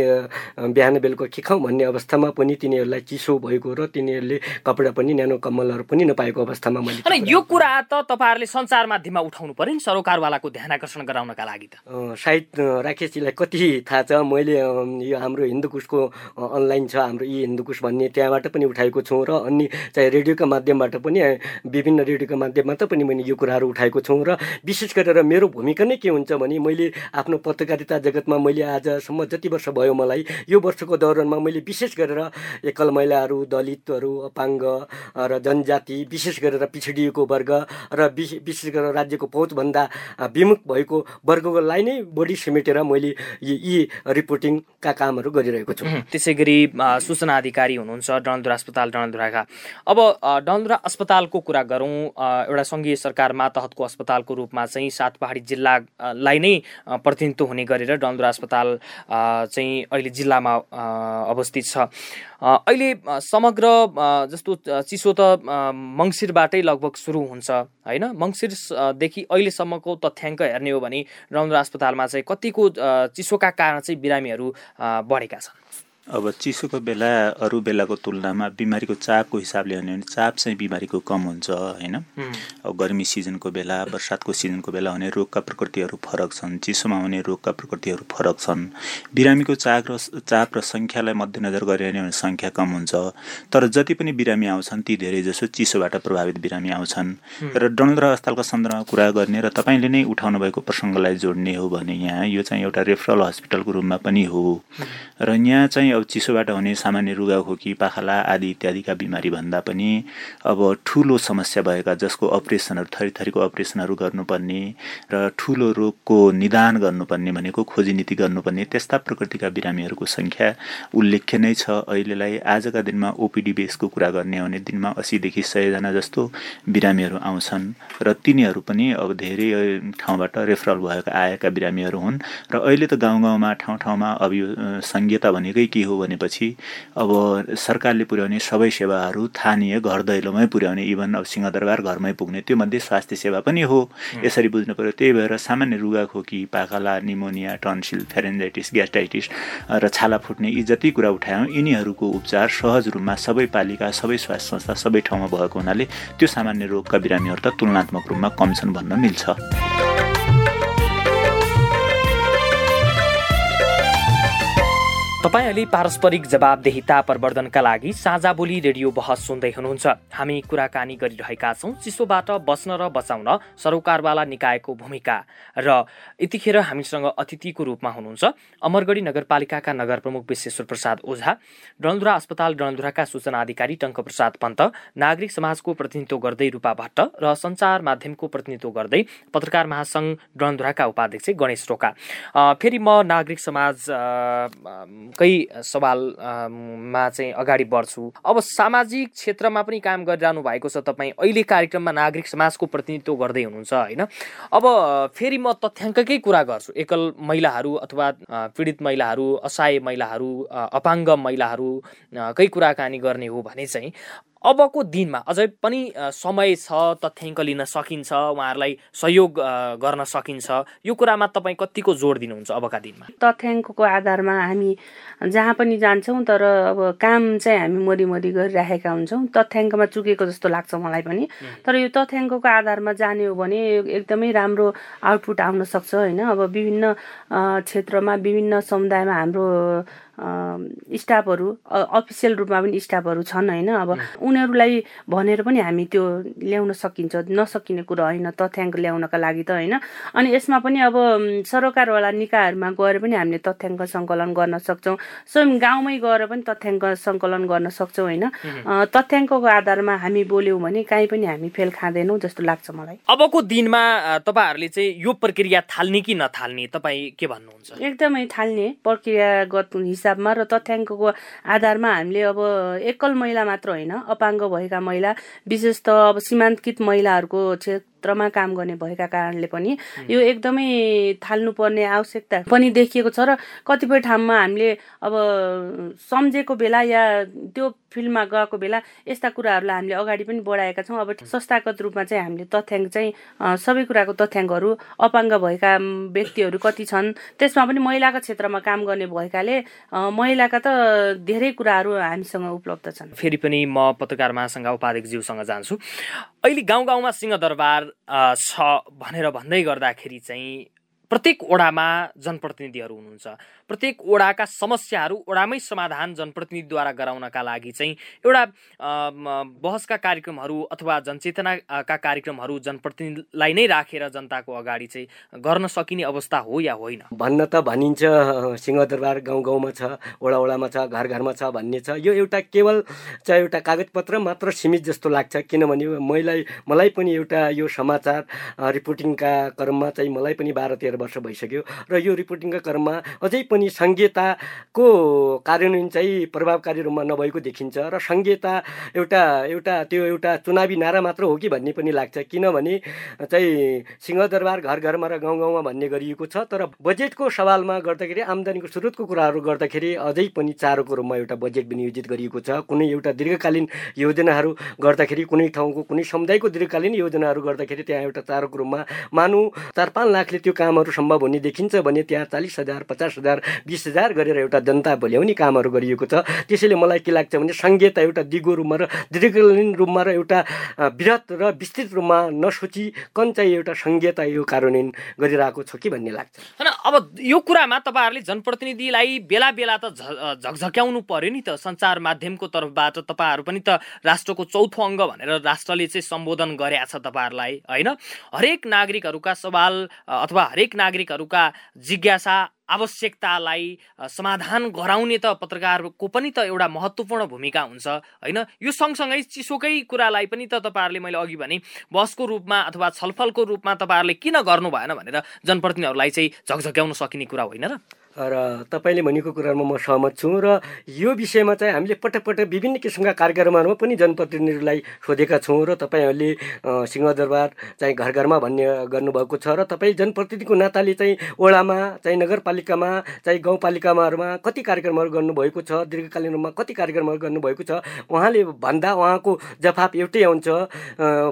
[SPEAKER 5] बिहान बेलुका के खाउँ भन्ने अवस्थामा पनि तिनीहरूलाई चिसो भएको र तिनीहरूले कपडा पनि न्यानो कम्मलहरू पनि नपाएको अवस्थामा मैले
[SPEAKER 2] यो कुरा त तपाईँहरूले सञ्चार माध्यममा उठाउनु पर्यो नि सरोकारवालाको ध्यान आकर्षण गराउनका लागि त।
[SPEAKER 5] सायद राकेशजीलाई कति थाहा छ मैले यो हाम्रो हिन्दुकुशको अनलाइन छ हाम्रो यी हिन्दुकुश भन्ने त्यहाँबाट पनि उठाएको छु र अन्य चाहिँ रेडियोका माध्यमबाट पनि विभिन्न रेडियोका माध्यमबाट पनि मैले यो कुराहरू उठाएको छु र विशेष गरेर मेरो भूमिका नै के हुन्छ भने मैले आफ्नो पत्रकारिता जगतमा मैले आजसम्म जति वर्ष भयो मलाई यो यो वर्षको दौरानमा मैले विशेष गरेर एकल महिलाहरू दलितहरू अपाङ्ग र जनजाति विशेष गरेर पिछडिएको वर्ग र विशेष गरेर राज्यको पहुँचभन्दा विमुख भएको वर्गलाई नै बढी समेटेर मैले यी रिपोर्टिङका कामहरू गरिरहेको छु।
[SPEAKER 2] त्यसै गरी सूचना अधिकारी हुनुहुन्छ डनधुरा अस्पताल डनधुराका अब डनधुरा अस्पतालको कुरा गरौँ एउटा सङ्घीय सरकार मातहतको अस्पतालको रूपमा चाहिँ सात पहाडी जिल्लालाई नै प्रतिनिधित्व हुने गरेर डनधुरा अस्पताल चाहिँ अहिले जिल्लामा अवस्थित छ। अहिले समग्र जस्तो चिसो त मङ्सिरबाटै लगभग सुरु हुन्छ होइन? मङ्सिरदेखि अहिलेसम्मको तथ्याङ्क हेर्ने हो भने रौन्द्र अस्पतालमा चाहिँ कतिको चिसोका कारण चाहिँ बिरामीहरू बढेका छन्?
[SPEAKER 4] अब चिसोको बेला अरू बेलाको तुलनामा बिमारीको चापको हिसाबले हेर्ने भने चाप चाहिँ बिमारीको कम हुन्छ होइन? अब गर्मी सिजनको बेला बर्सातको सिजनको बेला हुने रोगका प्रकृतिहरू फरक छन् चिसोमा हुने रोगका प्रकृतिहरू फरक छन्। बिरामीको चाप र चाप र सङ्ख्यालाई मध्यनजर गरिरहने भने सङ्ख्या कम हुन्छ। तर जति पनि बिरामी आउँछन् ती धेरै जसो चिसोबाट प्रभावित बिरामी आउँछन्। र डनलर अस्पतालको सन्दर्भमा कुरा गर्ने र तपाईँले नै उठाउनु भएको प्रसङ्गलाई जोड्ने हो भने यहाँ यो चाहिँ एउटा रेफरल हस्पिटलको रूपमा पनि हो। र यहाँ चाहिँ अब चिसोबाट हुने सामान्य रुगाखोकी पाखाला आदि इत्यादिका बिमारी भन्दा पनि अब ठुलो समस्या भएका जसको अपरेसनहरू थरी थरीको अपरेसनहरू गर्नुपर्ने र ठुलो रोगको निदान गर्नुपर्ने भनेको खोजी नीति गर्नुपर्ने त्यस्ता प्रकृतिका बिरामीहरूको सङ्ख्या उल्लेख्य नै छ। अहिलेलाई आजका दिनमा ओपिडी बेसको कुरा गर्ने भने दिनमा असीदेखि सयजना जस्तो बिरामीहरू आउँछन् र तिनीहरू पनि अब धेरै ठाउँबाट रेफरल भएका आएका बिरामीहरू हुन् र अहिले त गाउँ गाउँमा ठाउँ ठाउँमा अब यो भनेकै के भनेपछि अब सरकारले पुर्याउने सबै सेवाहरू स्थानीय घर दैलोमै पुर्याउने इभन अब सिंहदरबार घरमै पुग्ने त्यो मध्ये स्वास्थ्य सेवा पनि हो। यसरी बुझ्नु पऱ्यो त्यही भएर सामान्य रुगाखोकी पाखाला निमोनिया टन्सिल फेरेन्जाइटिस ग्यास्ट्राइटिस र छाला फुट्ने यी जति कुरा उठायौँ यिनीहरूको उपचार सहज रूपमा सबै पालिका सबै स्वास्थ्य संस्था सबै ठाउँमा भएको हुनाले त्यो सामान्य रोगका बिरामीहरू त तुलनात्मक रूपमा कम छन् भन्न मिल्छ।
[SPEAKER 2] तपाईँ अहिले पारस्परिक जवाबदेहिता प्रवर्धनका लागि साझा बोली रेडियो बहस सुन्दै हुनुहुन्छ। हामी कुराकानी गरिरहेका छौँ चिसोबाट बस्न र बचाउन सरोकारवाला निकायको भूमिका। र यतिखेर हामीसँग अतिथिको रूपमा हुनुहुन्छ अमरगढी नगरपालिकाका नगर प्रमुख विश्वेश्वर प्रसाद ओझा डलधुरा अस्पताल डलधुराका सूचना अधिकारी टङ्क प्रसाद पन्त नागरिक समाजको प्रतिनिधित्व गर्दै रूपा भट्ट र सञ्चार माध्यमको प्रतिनिधित्व गर्दै पत्रकार महासङ्घ डलधुराका उपाध्यक्ष गणेश रोका। फेरि म नागरिक समाज कै सवालमा चाहिँ अगाडि बढ्छु। अब सामाजिक क्षेत्रमा पनि काम गरिरहनु भएको छ तपाईँ अहिले कार्यक्रममा नागरिक समाजको प्रतिनिधित्व गर्दै हुनुहुन्छ होइन? अब फेरि म तथ्याङ्ककै कुरा गर्छु। एकल महिलाहरू अथवा पीडित महिलाहरू असहाय महिलाहरू अपाङ्ग महिलाहरू कै कुराकानी गर्ने हो भने चाहिँ अबको दिनमा अझै पनि समय छ तथ्याङ्क लिन सकिन्छ उहाँहरूलाई सहयोग गर्न सकिन्छ यो कुरामा तपाईँ कतिको जोड दिनुहुन्छ अबका दिनमा?
[SPEAKER 6] तथ्याङ्कको आधारमा हामी जहाँ पनि जान्छौँ तर अब काम चाहिँ हामी मरिमरि गरिराखेका हुन्छौँ। तथ्याङ्कमा चुकेको जस्तो लाग्छ मलाई पनि। तर यो तथ्याङ्कको आधारमा जाने हो भने एकदमै राम्रो आउटपुट आउन सक्छ होइन? अब विभिन्न क्षेत्रमा विभिन्न समुदायमा हाम्रो स्टाफहरू अफिसियल रूपमा पनि स्टाफहरू छन् होइन। अब उनीहरूलाई भनेर पनि हामी त्यो ल्याउन सकिन्छ नसकिने कुरो होइन तथ्याङ्क ल्याउनका लागि त होइन। अनि यसमा पनि अब सरकारवाला निकायहरूमा गएर पनि हामीले तथ्याङ्क सङ्कलन गर्न सक्छौँ। स्वयं गाउँमै गएर पनि तथ्याङ्क सङ्कलन गर्न सक्छौँ होइन। तथ्याङ्कको आधारमा हामी बोल्यौँ भने काहीँ पनि हामी फेल खाँदैनौँ जस्तो लाग्छ मलाई।
[SPEAKER 2] अबको दिनमा तपाईँहरूले चाहिँ यो प्रक्रिया थाल्ने कि नथाल्ने? तपाईँ के भन्नुहुन्छ?
[SPEAKER 6] एकदमै थाल्ने प्रक्रियागत हिसाब हिसाबमा र तथ्याङ्कको आधारमा हामीले अब एकल महिला मात्र होइन अपाङ्ग भएका महिला विशेष त अब सीमान्तकृत महिलाहरूको क्षेत्रमा काम गर्ने भएका कारणले पनि यो एकदमै थाल्नुपर्ने आवश्यकता पनि देखिएको छ र कतिपय ठाउँमा हामीले अब सम्झेको बेला या त्यो फिल्डमा गएको बेला यस्ता कुराहरूलाई हामीले अगाडि पनि बढाएका छौँ। अब संस्थागत रूपमा चाहिँ हामीले तथ्याङ्क चाहिँ सबै कुराको तथ्याङ्कहरू अपाङ्ग भएका व्यक्तिहरू कति छन् त्यसमा पनि महिलाको क्षेत्रमा काम गर्ने भएकाले महिलाका त धेरै कुराहरू हामीसँग उपलब्ध छन्।
[SPEAKER 2] फेरि पनि म पत्रकार महासङ्घ उपाध्यक्षज्यूसँग जान्छु। अहिले गाउँ गाउँमा सिंहदरबार छ भनेर भन्दै गर्दाखेरि चाहिँ प्रत्येक ओडामा जनप्रतिनिधिहरू हुनुहुन्छ। प्रत्येक ओडाका समस्याहरू ओडामै समाधान जनप्रतिनिधिद्वारा गराउनका लागि चाहिँ एउटा बहसका कार्यक्रमहरू अथवा जनचेतनाका कार्यक्रमहरू जनप्रतिनिधिलाई नै राखेर जनताको अगाडि चाहिँ गर्न सकिने अवस्था हो या होइन?
[SPEAKER 5] भन्न त भनिन्छ सिंहदरबार गाउँ गाउँमा छ ओडा ओडामा छ घर घरमा छ भन्ने छ। यो एउटा केवल चाहिँ एउटा कागजपत्र मात्र सीमित जस्तो लाग्छ। किनभने मलाई मलाई पनि एउटा यो समाचार रिपोर्टिङका क्रममा चाहिँ मलाई पनि बाह्र तेह्र वर्ष भइसक्यो। र यो रिपोर्टिङका क्रममा अझै पनि पनि सङ्घीयताको कार्यान्वयन चाहिँ प्रभावकारी रूपमा नभएको देखिन्छ र सङ्घीयता एउटा एउटा त्यो एउटा चुनावी नारा मात्र हो कि भन्ने पनि लाग्छ। किनभने चाहिँ सिंहदरबार घर घरमा र गाउँ गाउँमा भन्ने गरिएको छ तर बजेटको सवालमा गर्दाखेरि आम्दानीको स्रोतको कुराहरू गर्दाखेरि अझै पनि चारोको रूपमा एउटा बजेट विनियोजित गरिएको छ। कुनै एउटा दीर्घकालीन योजनाहरू गर्दाखेरि कुनै ठाउँको कुनै समुदायको दीर्घकालीन योजनाहरू गर्दाखेरि त्यहाँ एउटा चारोको रूपमा मानु। चार पाँच लाखले त्यो कामहरू सम्भव हुने देखिन्छ भने त्यहाँ चालिस हजार पचास हजार बिस हजार गरेर एउटा जनता भोल्याउने कामहरू गरिएको छ। त्यसैले मलाई के लाग्छ भने सङ्घीयता एउटा दिगो रूपमा र दीर्घकालीन रूपमा र एउटा वृहत र विस्तृत रूपमा नसोचिकन चाहिँ एउटा सङ्घीयता यो कार्यान्वयन गरिरहेको छ कि भन्ने लाग्छ।
[SPEAKER 2] होइन अब यो कुरामा तपाईँहरूले जनप्रतिनिधिलाई बेला बेला त झकझक्याउनु पर्यो नि त। सञ्चार माध्यमको तर्फबाट तपाईँहरू पनि त राष्ट्रको चौथो अङ्ग भनेर राष्ट्रले चाहिँ सम्बोधन गरेका छ तपाईँहरूलाई होइन? हरेक नागरिकहरूका सवाल अथवा हरेक नागरिकहरूका जिज्ञासा आवश्यकतालाई समाधान गराउने त पत्रकारको पनि त एउटा महत्त्वपूर्ण भूमिका हुन्छ होइन? यो सँगसँगै चिसोकै कुरालाई पनि त तपाईँहरूले मैले अघि भने बसको रूपमा अथवा छलफलको रूपमा तपाईँहरूले किन गर्नु भएन भनेर जनप्रतिनिधिहरूलाई चाहिँ झकझक्याउन सकिने कुरा होइन र?
[SPEAKER 5] र तपाईँले भनेको कुरामा म सहमत छु र यो विषयमा चाहिँ हामीले पटक पटक विभिन्न किसिमका कार्यक्रमहरूमा पनि जनप्रतिनिधिलाई सोधेका छौँ र तपाईँहरूले सिंहदरबार चाहिँ घर घरमा भन्ने गर्नुभएको छ र तपाईँ जनप्रतिनिधिको नाताले चाहिँ ओडामा चाहिँ नगरपालिकामा चाहिँ गाउँपालिकामाहरूमा कति कार्यक्रमहरू गर्नुभएको छ दीर्घकालीन रूपमा कति कार्यक्रमहरू गर्नुभएको छ उहाँले भन्दा उहाँको जवाफ एउटै आउँछ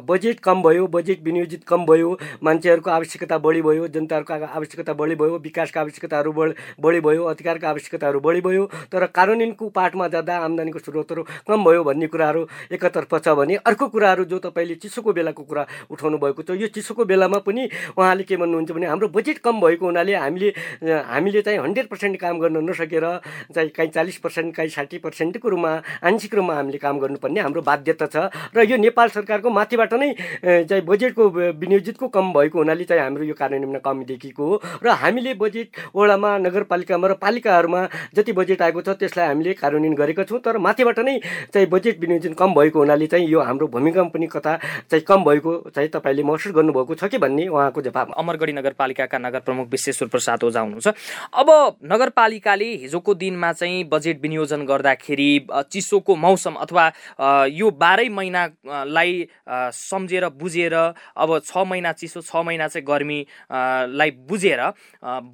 [SPEAKER 5] बजेट कम भयो बजेट विनियोजित कम भयो मान्छेहरूको आवश्यकता बढी भयो जनताहरूको आवश्यकता बढी भयो विकासका आवश्यकताहरू बढ बढी भयो अधिकारका आवश्यकताहरू बढी भयो तर कार्यान्वयनको पाठमा जाँदा आम्दानीको स्रोतहरू कम भयो भन्ने कुराहरू एकतर्फ छ भने अर्को कुराहरू जो तपाईँले चिसोको बेलाको कुरा उठाउनु भएको छ यो चिसोको बेलामा पनि उहाँले के भन्नुहुन्छ भने हाम्रो बजेट कम भएको हुनाले हामीले हामीले चाहिँ हन्ड्रेड पर्सेन्ट काम गर्न नसकेर चाहिँ काहीँ चालिस पर्सेन्ट काहीँ साठी पर्सेन्टको रूपमा आंशिक रूपमा हामीले काम गर्नुपर्ने हाम्रो बाध्यता छ। र यो नेपाल सरकारको माथिबाट नै चाहिँ बजेटको विनियोजितको कम भएको हुनाले चाहिँ हाम्रो यो कार्यान्वयनमा कमी देखिएको हो। र हामीले बजेट वडामा नगर नगरपालिकामा र पालिकाहरूमा जति बजेट आएको छ त्यसलाई हामीले कार्यान्वयन गरेका छौँ। तर माथिबाट नै चाहिँ बजेट विनियोजन कम भएको हुनाले चाहिँ यो हाम्रो भूमिका पनि कता चाहिँ कम भएको चाहिँ तपाईँले महसुस गर्नुभएको छ कि भन्ने उहाँको जवाब।
[SPEAKER 2] अमरगढी नगरपालिकाका नगर प्रमुख विश्वेश्वर प्रसाद ओझा हुनुहुन्छ अब नगरपालिकाले हिजोको दिनमा चाहिँ बजेट विनियोजन गर्दाखेरि चिसोको मौसम अथवा यो बाह्रै महिनालाई सम्झेर बुझेर अब छ महिना चिसो छ महिना चाहिँ गर्मीलाई बुझेर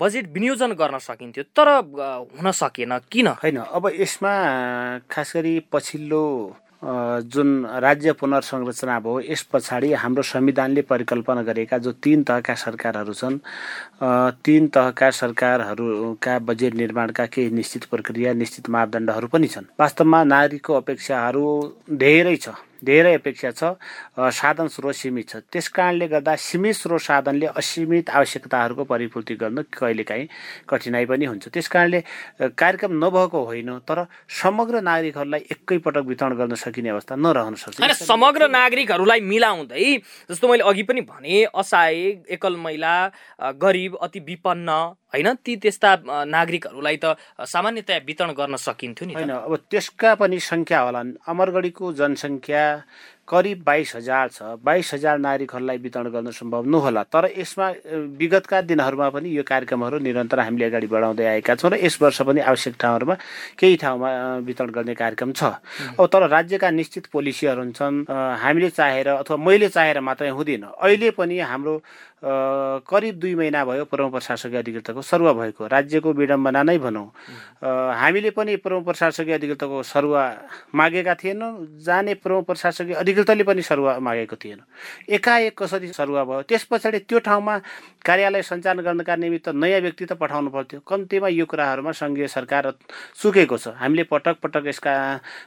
[SPEAKER 2] बजेट विनियोजन गर्न सकिन्थ्यो तर हुन सकेन किन?
[SPEAKER 3] होइन अब यसमा खास गरी पछिल्लो जुन राज्य पुनर्संरचना भयो यस पछाडि हाम्रो संविधानले परिकल्पना गरेका जो तिन तहका सरकारहरू छन् तिन तहका सरकारहरूका बजेट निर्माणका केही निश्चित प्रक्रिया निश्चित मापदण्डहरू पनि छन्। वास्तवमा नागरिकको अपेक्षाहरू धेरै छ। धेरै अपेक्षा छ साधन स्रोत सीमित छ। त्यस कारणले गर्दा सीमित स्रोत साधनले असीमित आवश्यकताहरूको परिपूर्ति गर्न कहिलेकाहीँ कठिनाइ पनि हुन्छ। त्यस कारणले कार्यक्रम नभएको होइन तर समग्र नागरिकहरूलाई एकैपटक वितरण गर्न सकिने अवस्था नरहन सक्छ।
[SPEAKER 2] समग्र नागरिकहरूलाई मिलाउँदै जस्तो मैले अघि पनि भने असहाय एकल महिला गरिब अति विपन्न होइन? ती त्यस्ता नागरिकहरूलाई त सामान्यतया वितरण गर्न सकिन्थ्यो नि
[SPEAKER 3] होइन अब त्यसका पनि सङ्ख्या होला अमरगढीको जनसङ्ख्या करिब बाइस हजार छ। बाइस हजार नागरिकहरूलाई वितरण गर्न सम्भव नहोला। तर यसमा विगतका दिनहरूमा पनि यो कार्यक्रमहरू निरन्तर हामीले अगाडि बढाउँदै आएका छौँ र यस वर्ष पनि आवश्यक ठाउँहरूमा केही ठाउँमा वितरण गर्ने कार्यक्रम छ। अब तर राज्यका निश्चित पोलिसीहरू हुन्छन्। हामीले चाहेर अथवा मैले चाहेर मात्रै हुँदैन। अहिले पनि हाम्रो करिब दुई महिना भयो प्रमुख प्रशासकीय अधिकृतको सरुवा भएको। राज्यको विडम्बना नै भनौँ। हामीले पनि प्रमुख प्रशासकीय अधिकृतको सरुवा मागेका थिएनौँ। जाने प्रमुख प्रशासकीय अधिकृतले पनि सरुवा मागेको थिएन। एकाएक कसरी सरुवा भयो? त्यस पछाडि त्यो ठाउँमा कार्यालय सञ्चालन गर्नका निमित्त नयाँ व्यक्ति त पठाउनु पर्थ्यो। कम्तीमा यो कुराहरूमा सङ्घीय सरकार चुकेको छ। हामीले पटक पटक यसका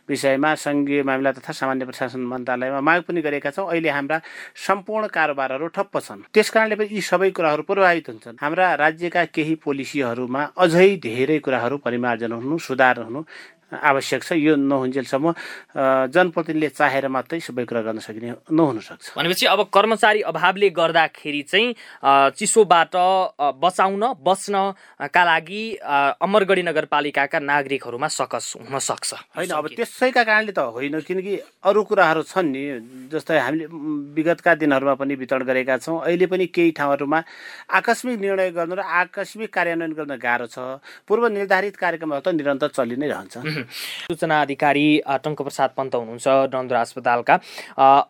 [SPEAKER 3] विषयमा सङ्घीय मामिला तथा सामान्य प्रशासन मन्त्रालयमा माग पनि गरेका छौँ। अहिले हाम्रा सम्पूर्ण कारोबारहरू ठप्प छन्। त्यस कारणले पनि यी सबै कुराहरू प्रभावित हुन्छन्। हाम्रा राज्यका केही पोलिसीहरूमा अझै धेरै कुराहरू परिमार्जन हुनु सुधार हुनु आवश्यक छ। यो नहुन्जेलसम्म जनप्रतिनिधिले चाहेर मात्रै सबै कुरा गर्न सकिने नहुन सक्छ
[SPEAKER 2] भनेपछि अब कर्मचारी अभावले गर्दाखेरि चाहिँ चिसोबाट बचाउन बच्नका लागि अमरगढी नगरपालिकाका नागरिकहरूमा सकस हुन सक्छ।
[SPEAKER 3] होइन अब त्यसैका कारणले त होइन किनकि अरू कुराहरू छन् नि जस्तै हामीले विगतका दिनहरूमा पनि वितरण गरेका छौँ। अहिले पनि केही ठाउँहरूमा आकस्मिक निर्णय गर्नु र आकस्मिक कार्यान्वयन गर्न गाह्रो छ। पूर्व निर्धारित कार्यक्रमहरू त निरन्तर चलि नै रहन्छ
[SPEAKER 2] सूचना अधिकारी टङ्कप्रसाद पन्त हुनुहुन्छ डन्दुरा अस्पतालका।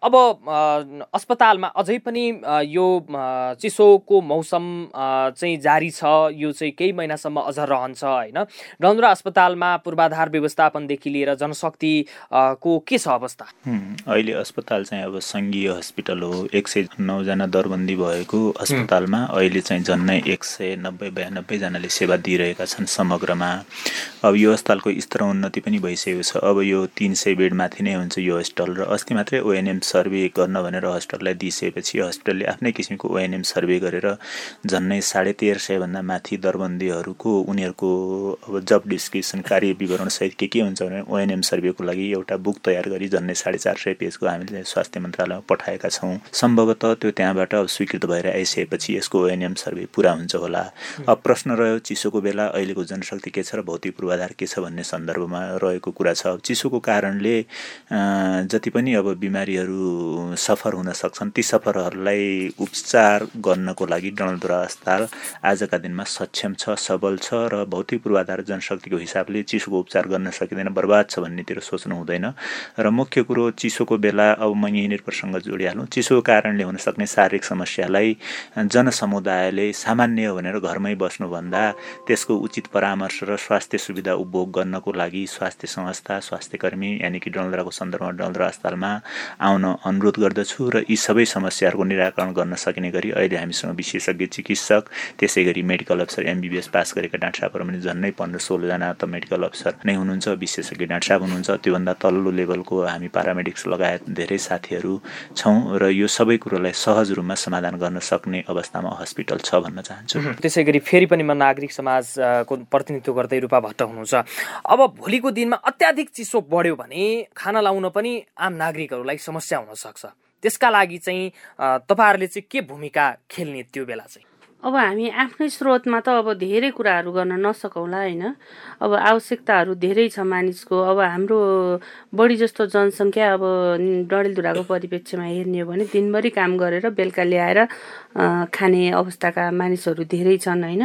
[SPEAKER 2] अब अस्पतालमा अझै पनि यो चिसोको मौसम चाहिँ जारी छ यो चाहिँ केही महिनासम्म अझ रहन्छ होइन? डन्दुरा अस्पतालमा पूर्वाधार व्यवस्थापनदेखि लिएर जनशक्ति को के छ अवस्था?
[SPEAKER 4] अहिले अस्पताल चाहिँ अब सङ्घीय हस्पिटल हो एक सय नौजना दरबन्दी भएको अस्पतालमा अहिले चाहिँ झन्नै एक सय नब्बे बयानब्बेजनाले सेवा दिइरहेका छन् समग्रमा। अब यो अस्पतालको स्तर उन्नति पनि भइसकेको छ। अब यो तिन सय बेड माथि नै हुन्छ यो हस्पिटल र अस्ति मात्रै ओएनएम सर्वे गर्न भनेर हस्पिटललाई दिइसकेपछि हस्पिटलले आफ्नै किसिमको ओएनएम सर्वे गरेर झन्नै साढे तेह्र सयभन्दा माथि दरबन्दीहरूको उनीहरूको अब जब डिस्क्रिप्सन कार्य विवरणसहित के के हुन्छ भने ओएनएम सर्वेको लागि एउटा बुक तयार गरी झन्नै साढे चार सय पेजको हामीले स्वास्थ्य मन्त्रालयमा पठाएका छौँ। सम्भवतः त्यो त्यहाँबाट अब स्वीकृत भएर आइसकेपछि यसको ओएनएम सर्वे पुरा हुन्छ होला। अब प्रश्न रह्यो चिसोको बेला अहिलेको जनशक्ति के छ र भौतिक पूर्वाधार के छ भन्ने सन्दर्भ सन्दर्भमा रहेको कुरा छ। चिसोको कारणले जति पनि अब बिमारीहरू सफर हुन सक्छन् ती सफरहरूलाई उपचार गर्नको लागि डणलद्वारा अस्पताल आजका दिनमा सक्षम छ सबल छ र भौतिक पूर्वाधार जनशक्तिको हिसाबले चिसोको उपचार गर्न सकिँदैन बर्बाद छ भन्नेतिर सोच्नु हुँदैन। र मुख्य कुरो चिसोको बेला अब म यहीँनिर प्रसङ्ग जोडिहालौँ। चिसोको कारणले हुन सक्ने शारीरिक समस्यालाई जनसमुदायले सामान्य भनेर घरमै बस्नुभन्दा त्यसको उचित परामर्श र स्वास्थ्य सुविधा उपभोग गर्नको लागि लागि स्वास्थ्य संस्था स्वास्थ्य कर्मी यानि कि डलद्राको सन्दर्भमा डलद्रा अस्पतालमा आउन अनुरोध गर्दछु र यी सबै समस्याहरूको निराकरण गर्न सकिने गरी अहिले हामीसँग विशेषज्ञ चिकित्सक त्यसै गरी मेडिकल अफसर एमबिबिएस पास गरेका डाक्टर साहबहरू पनि झन्डै पन्ध्र सोह्रजना त मेडिकल अफसर नै हुनुहुन्छ विशेषज्ञ डाक्टर साहब हुनुहुन्छ। त्योभन्दा तल्लो लेभलको हामी पारामेडिक्स लगायत धेरै साथीहरू छौँ र यो सबै कुरोलाई सहज रूपमा समाधान गर्न सक्ने अवस्थामा हस्पिटल छ भन्न चाहन्छु।
[SPEAKER 2] त्यसै गरी फेरि पनि म नागरिक समाजको प्रतिनिधित्व गर्दै रूपा भट्ट हुनुहुन्छ। अब भोलिको दिनमा अत्याधिक चिसो बढ्यो भने खाना लाउन पनि आम नागरिकहरूलाई समस्या हुन सक्छ। त्यसका लागि चाहिँ तपाईँहरूले चाहिँ के भूमिका खेल्ने त्यो बेला चाहिँ?
[SPEAKER 6] अब हामी आफ्नै स्रोतमा त अब धेरै कुराहरू गर्न नसकौँला होइन? अब आवश्यकताहरू धेरै छ मानिसको। अब हाम्रो बढी जस्तो जनसङ्ख्या अब डडेलधुराको परिप्रेक्ष्यमा हेर्ने हो भने दिनभरि काम गरेर बेलुका ल्याएर खाने अवस्थाका मानिसहरू धेरै छन् होइन?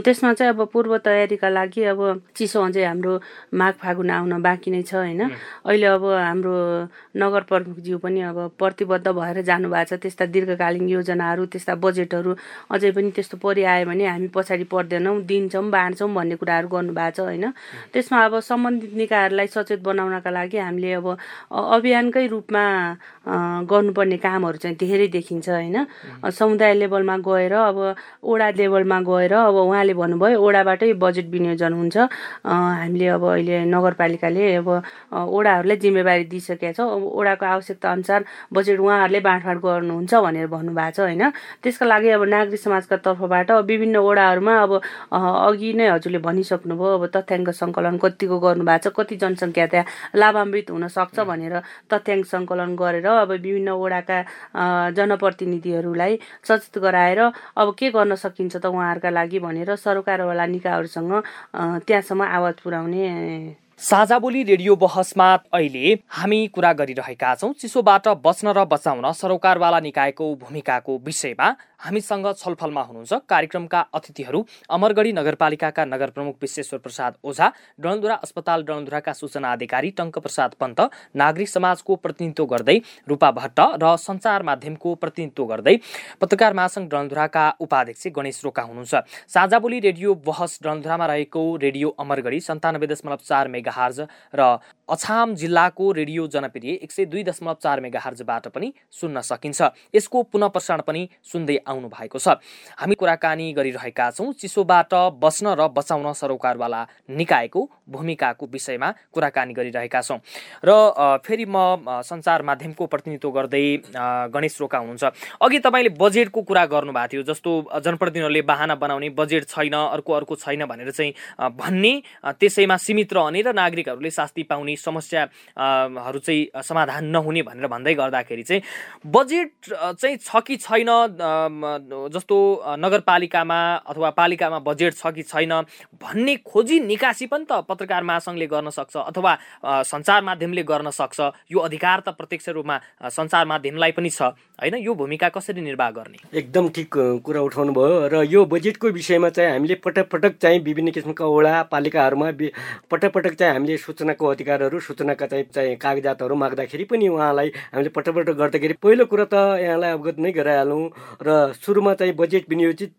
[SPEAKER 6] त्यसमा चाहिँ अब पूर्व तयारीका लागि अब चिसो अझै हाम्रो माघ फागुन आउन बाँकी नै छ होइन? अहिले अब हाम्रो नगर प्रमुखज्यू पनि अब प्रतिबद्ध भएर जानुभएको छ। त्यस्ता दीर्घकालीन योजनाहरू त्यस्ता बजेटहरू अझै पनि त्यस्तो परिआयो भने हामी पछाडि पर्दैनौँ दिन्छौँ बाँड्छौँ भन्ने कुराहरू गर्नुभएको छ होइन? त्यसमा अब सम्बन्धित निकायहरूलाई सचेत बनाउनका लागि हामीले अब अभियानकै रूपमा गर्नुपर्ने कामहरू चाहिँ धेरै देखिन्छ होइन? समुदाय लेभलमा गएर अब ओडा लेभलमा गएर अब उहाँले भन्नुभयो ओडाबाटै बजेट विनियोजन हुन्छ। हामीले अब अहिले नगरपालिकाले अब ओडाहरूलाई जिम्मेवारी दिइसकेका छ। अब ओडाको आवश्यकता अनुसार बजेट उहाँहरूले बाँडफाँड गर्नुहुन्छ भनेर भन्नुभएको छ होइन? त्यसका लागि अब नागरिक समाजका तर्फबाट विभिन्न ओडाहरूमा अब अघि नै हजुरले भनिसक्नुभयो अब तथ्याङ्क सङ्कलन कतिको गर्नुभएको छ कति जनसङ्ख्या त्यहाँ लाभान्वित हुनसक्छ भनेर तथ्याङ्क सङ्कलन गरेर अब विभिन्न वडाका जनप्रतिनिधिहरूलाई सचेत गराएर अब के गर्न सकिन्छ त उहाँहरूका लागि भनेर सरकारवाला निकायहरूसँग त्यहाँसम्म आवाज पुर्याउने
[SPEAKER 2] साझा बोली रेडियो बहसमा अहिले हामी कुरा गरिरहेका छौँ। चिसोबाट बच्न र बचाउन सरोकारवाला निकायको भूमिकाको विषयमा। हामीसँग छलफलमा हुनुहुन्छ कार्यक्रमका अतिथिहरू अमरगढी नगरपालिकाका नगर प्रमुख विश्वेश्वर प्रसाद ओझा डणधुरा अस्पताल डणधुराका सूचना अधिकारी टङ्क प्रसाद पन्त नागरिक समाजको प्रतिनिधित्व गर्दै रूपा भट्ट र सञ्चार माध्यमको प्रतिनिधित्व गर्दै पत्रकार महासङ्घ डणधुराका उपाध्यक्ष गणेश रोका हुनुहुन्छ। साझा रेडियो बहस डणधुरामा रहेको रेडियो अमरगढी सन्तानब्बे दशमलव चार मेगाहार्ज र अछाम जिल्लाको रेडियो जनप्रिय एक सय दुई दशमलव चार मेगाहार्जबाट पनि सुन्न सकिन्छ। यसको पुनः प्रसारण पनि सुन्दै आउनु भएको छ। हामी कुराकानी गरिरहेका छौँ चिसोबाट बस्न र बचाउन सरोकारवाला निकायको भूमिकाको विषयमा कुराकानी गरिरहेका छौँ। र फेरि म सञ्चार माध्यमको प्रतिनिधित्व गर्दै गणेश रोका हुनुहुन्छ। अघि तपाईँले बजेटको कुरा गर्नुभएको थियो जस्तो जनप्रतिनिधिहरूले बाहना बनाउने बजेट छैन अर्को अर्को छैन भनेर चाहिँ भन्ने त्यसैमा सीमित रहने र नागरिकहरूले शास्ति पाउने समस्याहरू चाहिँ समाधान नहुने भनेर भन्दै गर्दाखेरि चाहिँ बजेट चाहिँ छ कि छैन जस्तो नगरपालिकामा अथवा पालिकामा बजेट छ कि छैन भन्ने खोजी निकासी पनि त पत्रकार महासङ्घले गर्न सक्छ अथवा सञ्चार माध्यमले गर्न सक्छ। यो अधिकार त प्रत्यक्ष रूपमा सञ्चार माध्यमलाई पनि छ। होइन? यो भूमिका कसरी निर्वाह गर्ने?
[SPEAKER 5] एकदम ठिक कुरा उठाउनु भयो र यो बजेटको विषयमा चाहिँ हामीले पटक पटक चाहिँ विभिन्न किसिमका वडा पालिकाहरूमा पटक पटक चाहिँ हामीले सूचनाको अधिकारहरू सूचनाका चाहिँ चाहिँ कागजातहरू माग्दाखेरि पनि उहाँलाई हामीले पटक गर्दाखेरि पहिलो कुरा त यहाँलाई अवगत नै गराइहालौँ र सुरुमा चाहिँ बजेट विनियोजित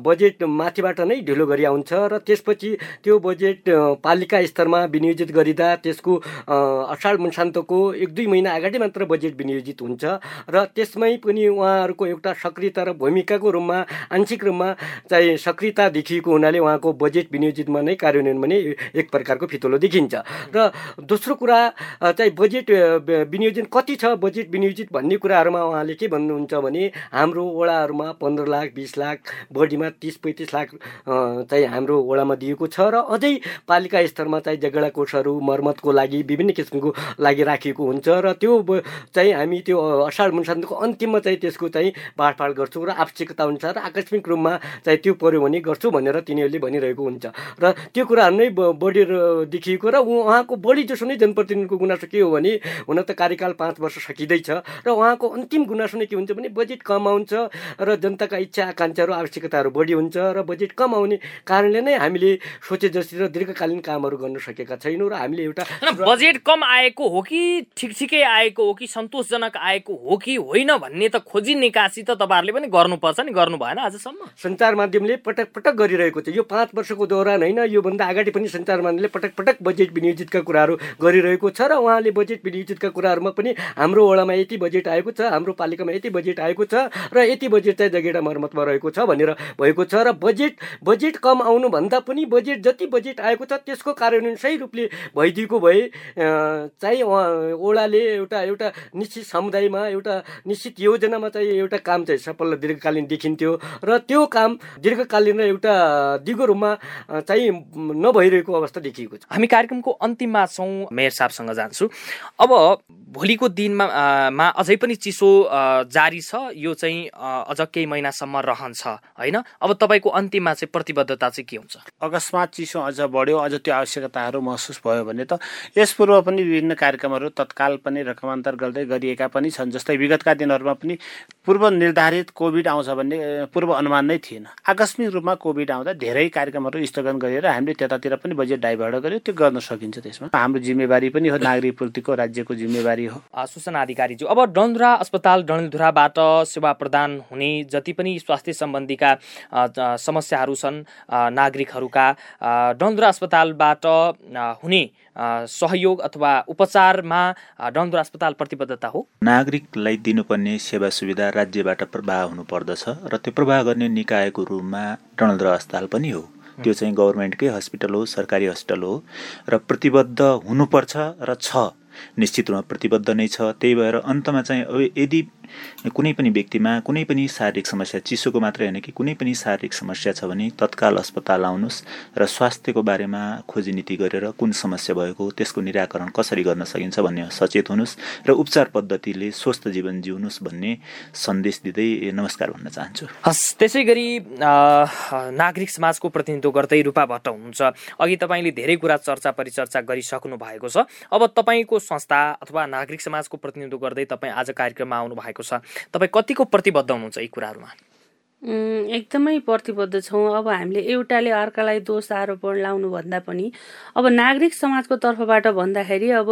[SPEAKER 5] बजेट माथिबाट नै ढिलो गरी आउँछ र त्यसपछि त्यो बजेट पालिका स्तरमा विनियोजित गरिँदा त्यसको असाढ मसान्तको एक दुई महिना अगाडि मात्र बजेट विनियोजित हुन्छ र त्यसमै पनि उहाँहरूको एउटा सक्रियता र भूमिकाको रूपमा आंशिक रूपमा चाहिँ सक्रियता देखिएको हुनाले उहाँको बजेट विनियोजितमा नै कार्यान्वयन पनि एक प्रकारको फितलो देखिन्छ। र दोस्रो कुरा चाहिँ बजेट विनियोजन कति छ बजेट विनियोजित भन्ने कुराहरूमा उहाँले के भन्नुहुन्छ भने हाम्रो वडा वडाहरूमा पन्ध्र लाख बिस लाख बढीमा तिस पैँतिस लाख चाहिँ हाम्रो वडामा दिएको छ र अझै पालिका स्तरमा चाहिँ जगडा कोषहरू मर्मतको लागि विभिन्न किसिमको लागि राखिएको हुन्छ र त्यो चाहिँ हामी त्यो असाढ मुसान्तको अन्तिममा चाहिँ त्यसको चाहिँ बाँडफाँड गर्छौँ र आवश्यकता अनुसार आकस्मिक रूपमा चाहिँ त्यो पऱ्यो भने गर्छु भनेर तिनीहरूले भनिरहेको हुन्छ। र त्यो कुराहरू नै बढेर देखिएको र उहाँको बढी जसो नै जनप्रतिनिधिको गुनासो के हो भने हुन त कार्यकाल पाँच वर्ष सकिँदैछ र उहाँको अन्तिम गुनासो नै के हुन्छ भने बजेट कम आउँछ र जनताका इच्छा आकाङ्क्षाहरू आवश्यकताहरू बढी हुन्छ र बजेट कम आउने कारणले नै हामीले सोचे जस्तै र दीर्घकालीन कामहरू गर्न सकेका छैनौँ र हामीले एउटा
[SPEAKER 2] बजेट कम आएको हो कि ठिक ठिकै आएको हो कि सन्तोषजनक आएको हो कि होइन भन्ने त खोजी निकासी त तपाईँहरूले पनि गर्नुपर्छ नि गर्नु भएन आजसम्म।
[SPEAKER 5] सञ्चार माध्यमले पटक पटक गरिरहेको छ। यो पाँच वर्षको दौरान होइन योभन्दा अगाडि पनि सञ्चार माध्यमले पटक पटक बजेट विनियोजितका कुराहरू गरिरहेको छ र उहाँले बजेट विनियोजितका कुराहरूमा पनि हाम्रो वडामा यति बजेट आएको छ हाम्रो पालिकामा यति बजेट आएको छ र यति बजेट चाहिँ जगेडा मर्मतमा रहेको छ भनेर भएको छ र बजेट बजेट कम आउनुभन्दा पनि बजेट जति बजेट आएको छ त्यसको कार्यान्वयन सही रूपले भइदिएको भए चाहिँ ओडाले एउटा एउटा निश्चित समुदायमा एउटा निश्चित योजनामा चाहिँ एउटा काम चाहिँ सफल दीर्घकालीन देखिन्थ्यो र त्यो काम दीर्घकालीन र एउटा दिगो रूपमा चाहिँ नभइरहेको अवस्था देखिएको छ।
[SPEAKER 2] हामी हामी कार्यक्रमको अन्तिममा छौँ मेयर साहबसँग जान्छु। अब भोलिको दिनमा मा अझै पनि चिसो जारी छ यो चाहिँ अझ केही महिनासम्म रहन्छ होइन? अब तपाईँको अन्तिममा चाहिँ प्रतिबद्धता चाहिँ के हुन्छ?
[SPEAKER 3] अकस्मात चिसो अझ बढ्यो अझ त्यो आवश्यकताहरू महसुस भयो भने त यस पूर्व पनि विभिन्न कार्यक्रमहरू तत्काल पनि रकमान्तर गर्दै गरिएका पनि छन् जस्तै विगतका दिनहरूमा पनि पूर्व निर्धारित कोभिड आउँछ भन्ने पूर्व अनुमान नै थिएन। आकस्मिक रूपमा कोभिड आउँदा धेरै कार्यक्रमहरू स्थगन गरेर हामीले त्यतातिर पनि बजेट डाइभर्ट गर्यो। त्यो गर्न सकिन्छ त्यसमा। हाम्रो जिम्मेवारी पनि हो नागरिक पूर्तिको राज्यको जिम्मेवारी हो।
[SPEAKER 2] सूचना अधिकारीज्यू अब डनधुरा अस्पताल डनधुराबाट सेवा प्रदान हुने जति पनि स्वास्थ्य सम्बन्धीका समस्याहरू छन् नागरिकहरूका डनधुरा अस्पतालबाट हुने सहयोग अथवा उपचारमा डनधुरा अस्पताल प्रतिबद्धता हो।
[SPEAKER 4] नागरिकलाई दिनुपर्ने सेवा सुविधा राज्यबाट प्रवाह हुनुपर्दछ र त्यो प्रवाह गर्ने निकायको रूपमा डनधुरा अस्पताल पनि हो। त्यो चाहिँ गभर्मेन्टकै हस्पिटल हो सरकारी हस्पिटल हो र प्रतिबद्ध हुनुपर्छ र छ। निश्चित रूपमा प्रतिबद्ध नै छ। त्यही भएर अन्तमा चाहिँ अब यदि कुनै पनि व्यक्तिमा कुनै पनि शारीरिक समस्या चिसोको मात्रै होइन कि कुनै पनि शारीरिक समस्या छ भने तत्काल अस्पताल आउनुहोस् र स्वास्थ्यको बारेमा खोजी नीति गरेर कुन समस्या भएको त्यसको निराकरण कसरी गर्न सकिन्छ भन्ने सचेत हुनुहोस् र उपचार पद्धतिले स्वस्थ जीवन जिउनुहोस् भन्ने सन्देश दिँदै नमस्कार भन्न चाहन्छु।
[SPEAKER 2] हस् त्यसै गरी नागरिक समाजको प्रतिनिधित्व गर्दै रूपा भट्ट हुनुहुन्छ। अघि तपाईँले धेरै कुरा चर्चा परिचर्चा गरिसक्नु भएको छ। अब तपाईँको संस्था अथवा नागरिक समाजको प्रतिनिधित्व गर्दै तपाईँ आज कार्यक्रममा आउनु भएको छ। तपाईँ कतिको प्रतिबद्ध हुनुहुन्छ यी कुराहरूमा?
[SPEAKER 6] एकदमै प्रतिबद्ध छौँ। अब हामीले एउटाले अर्कालाई दोष आरोपण लाउनु भन्दा पनि अब नागरिक समाजको तर्फबाट भन्दाखेरि अब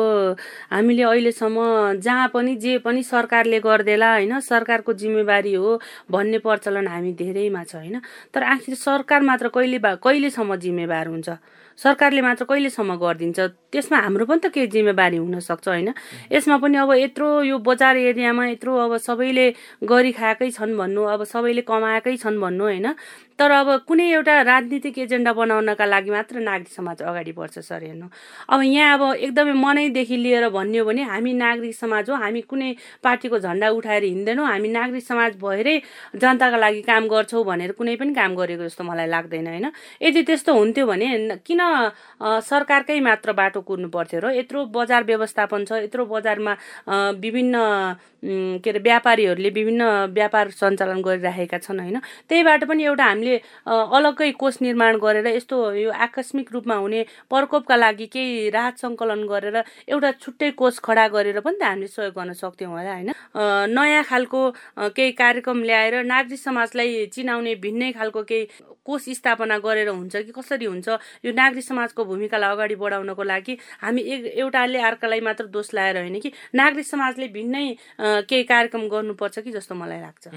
[SPEAKER 6] हामीले अहिलेसम्म जहाँ पनि जे पनि सरकारले गरिदेला होइन सरकारको जिम्मेवारी हो भन्ने प्रचलन हामी धेरैमा छ होइन। तर आखिर सरकार मात्र कहिले कहिलेसम्म जिम्मेवार हुन्छ? सरकारले मात्र कहिलेसम्म गरिदिन्छ? त्यसमा हाम्रो पनि त केही जिम्मेवारी हुनसक्छ होइन? यसमा पनि अब यत्रो यो बजार एरियामा यत्रो अब सबैले गरी खाएकै छन् भन्नु अब सबैले कमाएकै छन् भन्नु होइन? तर अब कुनै एउटा राजनीतिक एजेन्डा बनाउनका लागि मात्र नागरिक समाज अगाडि बढ्छ सर हेर्नु। अब यहाँ अब एकदमै मनैदेखि लिएर भन्यो भने हामी नागरिक समाज हो हामी कुनै पार्टीको झन्डा उठाएर हिँड्दैनौँ हामी नागरिक समाज भएरै जनताको लागि काम गर्छौँ भनेर कुनै पनि काम गरेको जस्तो मलाई लाग्दैन होइन? यदि त्यस्तो हुन्थ्यो भने किन सरकारकै मात्र बाटो कुर्नु पर्थ्यो र? यत्रो बजार व्यवस्थापन छ यत्रो बजारमा विभिन्न के अरे व्यापारीहरूले विभिन्न व्यापार सञ्चालन गरिराखेका छन् होइन? त्यहीबाट पनि एउटा हामीले अलग्गै कोष निर्माण गरेर यस्तो यो आकस्मिक रूपमा हुने प्रकोपका लागि केही राहत सङ्कलन गरेर एउटा छुट्टै कोष खडा गरेर पनि त हामीले सहयोग गर्न सक्थ्यौँ होला होइन? नयाँ खालको केही कार्यक्रम ल्याएर नागरिक समाजलाई चिनाउने भिन्नै खालको केही कोष स्थापना गरेर हुन्छ कि कसरी हुन्छ? यो नागरिक समाजको भूमिकालाई अगाडि बढाउनको लागि हामी एक एउटाले अर्कालाई मात्र दोष लाएर होइन कि नागरिक समाजले भिन्नै केही कार्यक्रम गर्नुपर्छ कि जस्तो मलाई लाग्छ।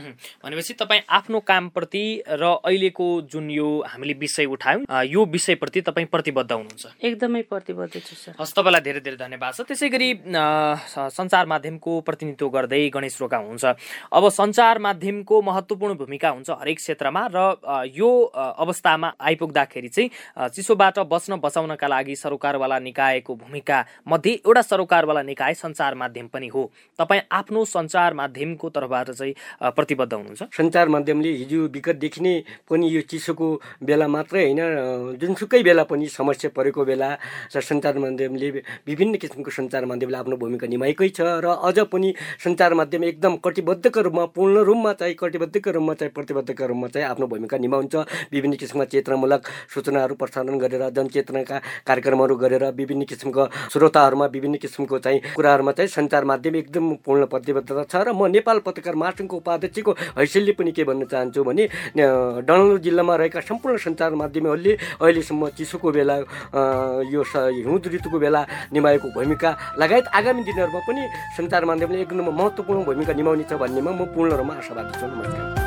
[SPEAKER 2] भनेपछि तपाईँ आफ्नो कामप्रति र अहिलेको जुन यो हामीले विषय उठायौँ यो विषयप्रति तपाईँ प्रतिबद्ध हुनुहुन्छ।
[SPEAKER 6] एकदमै प्रतिबद्ध छु सर।
[SPEAKER 2] हस् तपाईँलाई धेरै धेरै धन्यवाद छ त्यसै गरी सञ्चार माध्यमको प्रतिनिधित्व गर्दै गणेश रोका हुन्छ अब सञ्चार माध्यमको महत्त्वपूर्ण भूमिका हुन्छ हरेक क्षेत्रमा र यो अवस्थामा आइपुग्दाखेरि चाहिँ चिसोबाट बच्न बचाउनका लागि सरोकारवाला निकायको भूमिका मध्ये एउटा सरोकारवाला निकाय सञ्चार माध्यम पनि हो। तपाईँ आफ्नो सञ्चार माध्यमको तर्फबाट चाहिँ प्रतिबद्ध हुनुहुन्छ?
[SPEAKER 5] सञ्चार माध्यमले हिजो विगतदेखि नै पनि यो चिसोको बेला मात्रै होइन जुनसुकै बेला पनि समस्या परेको बेला सञ्चार माध्यमले विभिन्न किसिमको सञ्चार माध्यमले आफ्नो भूमिका निभाएकै छ र अझ पनि सञ्चार माध्यम एकदम कटिबद्धको रूपमा पूर्ण रूपमा चाहिँ कटिबद्धको रूपमा चाहिँ प्रतिबद्धका रूपमा चाहिँ आफ्नो भूमिका निभाउँछ। विभिन्न किसिमका चेतनामूलक सूचनाहरू प्रसारण गरेर जनचेतनाका कार्यक्रमहरू गरेर विभिन्न किसिमको श्रोताहरूमा विभिन्न किसिमको चाहिँ कुराहरूमा चाहिँ सञ्चार माध्यम एकदम पूर्ण प्रतिबद्धता छ र म नेपाल पत्रकार महासङ्घको उपाध्यक्षको हैसियतले पनि के भन्न चाहन्छु भने डनलु जिल्लामा रहेका सम्पूर्ण सञ्चार माध्यमहरूले अहिलेसम्म चिसोको बेला यो हिउँद ऋतुको बेला निभाएको भूमिका लगायत आगामी दिनहरूमा पनि सञ्चार माध्यमले एकदम महत्त्वपूर्ण भूमिका निभाउनेछ भन्नेमा म पूर्ण रूपमा आशावादी छु। नमस्कार।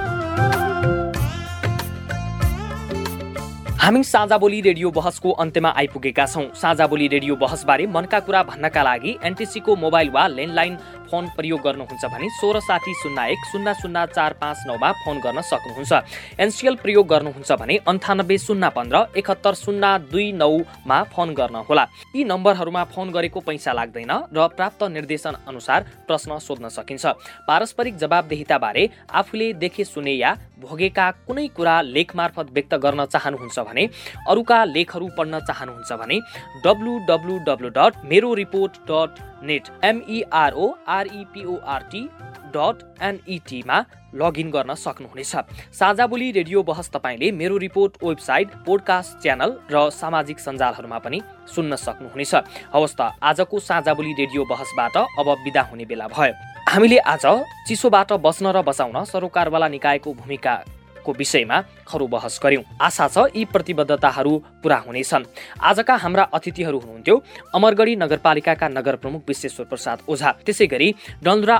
[SPEAKER 2] हामी साझा बोली रेडियो बहसको अन्त्यमा आइपुगेका छौँ। साझा बोली रेडियो बहसबारे मनका कुरा भन्नका लागि एनटिसीको मोबाइल वा ल्यान्डलाइन फोन प्रयोग गर्नुहुन्छ भने सोह्र साठी शून्य एक शून्य शून्य चार पाँच नौमा फोन गर्न सक्नुहुन्छ। एनसिएल प्रयोग गर्नुहुन्छ भने अन्ठानब्बे शून्य पन्ध्र एकहत्तर शून्य दुई नौमा फोन गर्नुहोला यी नम्बरहरूमा फोन गरेको पैसा लाग्दैन र प्राप्त निर्देशन अनुसार प्रश्न सोध्न सकिन्छ। पारस्परिक जवाबदेहिताबारे आफूले देखे सुने या भोगेका कुनै कुरा लेख मार्फत व्यक्त गर्न चाहनुहुन्छ भने अरूका लेखहरू पढ्न चाहनुहुन्छ भने W W W dot Mero report dot net MEROREPORT dot एनइटीमा लगइन गर्न सक्नुहुनेछ। साझा बोली रेडियो बहस तपाईँले मेरो रिपोर्ट वेबसाइट पोडकास्ट च्यानल र सामाजिक सञ्जालहरूमा पनि सुन्न सक्नुहुनेछ। हवस् त आजको साझा बोली रेडियो बहसबाट अब बिदा हुने बेला भयो। हामीले आज चिसोबाट बस्न र बचाउन सरोकारवाला निकायको भूमिका को विषयमा खरु बहस गर्यौं। आशा छ यी प्रतिबद्धताहरू पूरा हुनेछन्। आजका हाम्रा अतिथिहरू हुनुहुन्थ्यो अमरगढी नगरपालिकाका नगर प्रमुख विश्वेश्वर प्रसाद ओझा। त्यसै गरी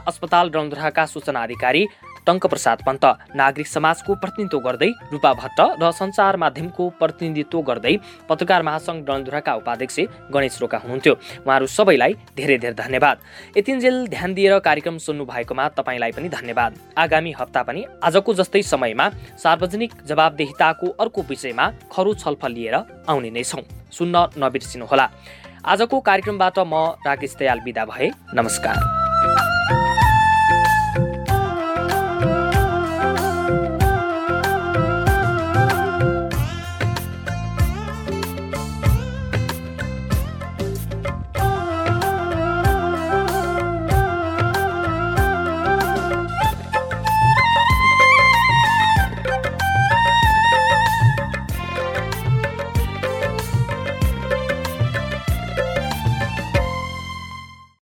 [SPEAKER 2] अस्पताल डलधुराका सूचना अधिकारी टङ्कप्रसाद पन्त नागरिक समाजको प्रतिनिधित्व गर्दै रूपा भट्ट र सञ्चार माध्यमको प्रतिनिधित्व गर्दै पत्रकार महासङ्घ डलधुराका उपाध्यक्ष गणेश रोका हुनुहुन्थ्यो। उहाँहरू सबैलाई धेरै धेरै धन्यवाद। यतिन्जेल ध्यान दिएर कार्यक्रम सुन्नु भएकोमा तपाईँलाई पनि धन्यवाद। आगामी हप्ता पनि आजको जस्तै समयमा सार्वजनिक जवाबदेहिताको अर्को विषयमा खरो छलफल लिएर आउने नै छौँ। सुन्न नबिर्सिनुहोला। आजको कार्यक्रमबाट म राकेश दयाल विदा भए। नमस्कार।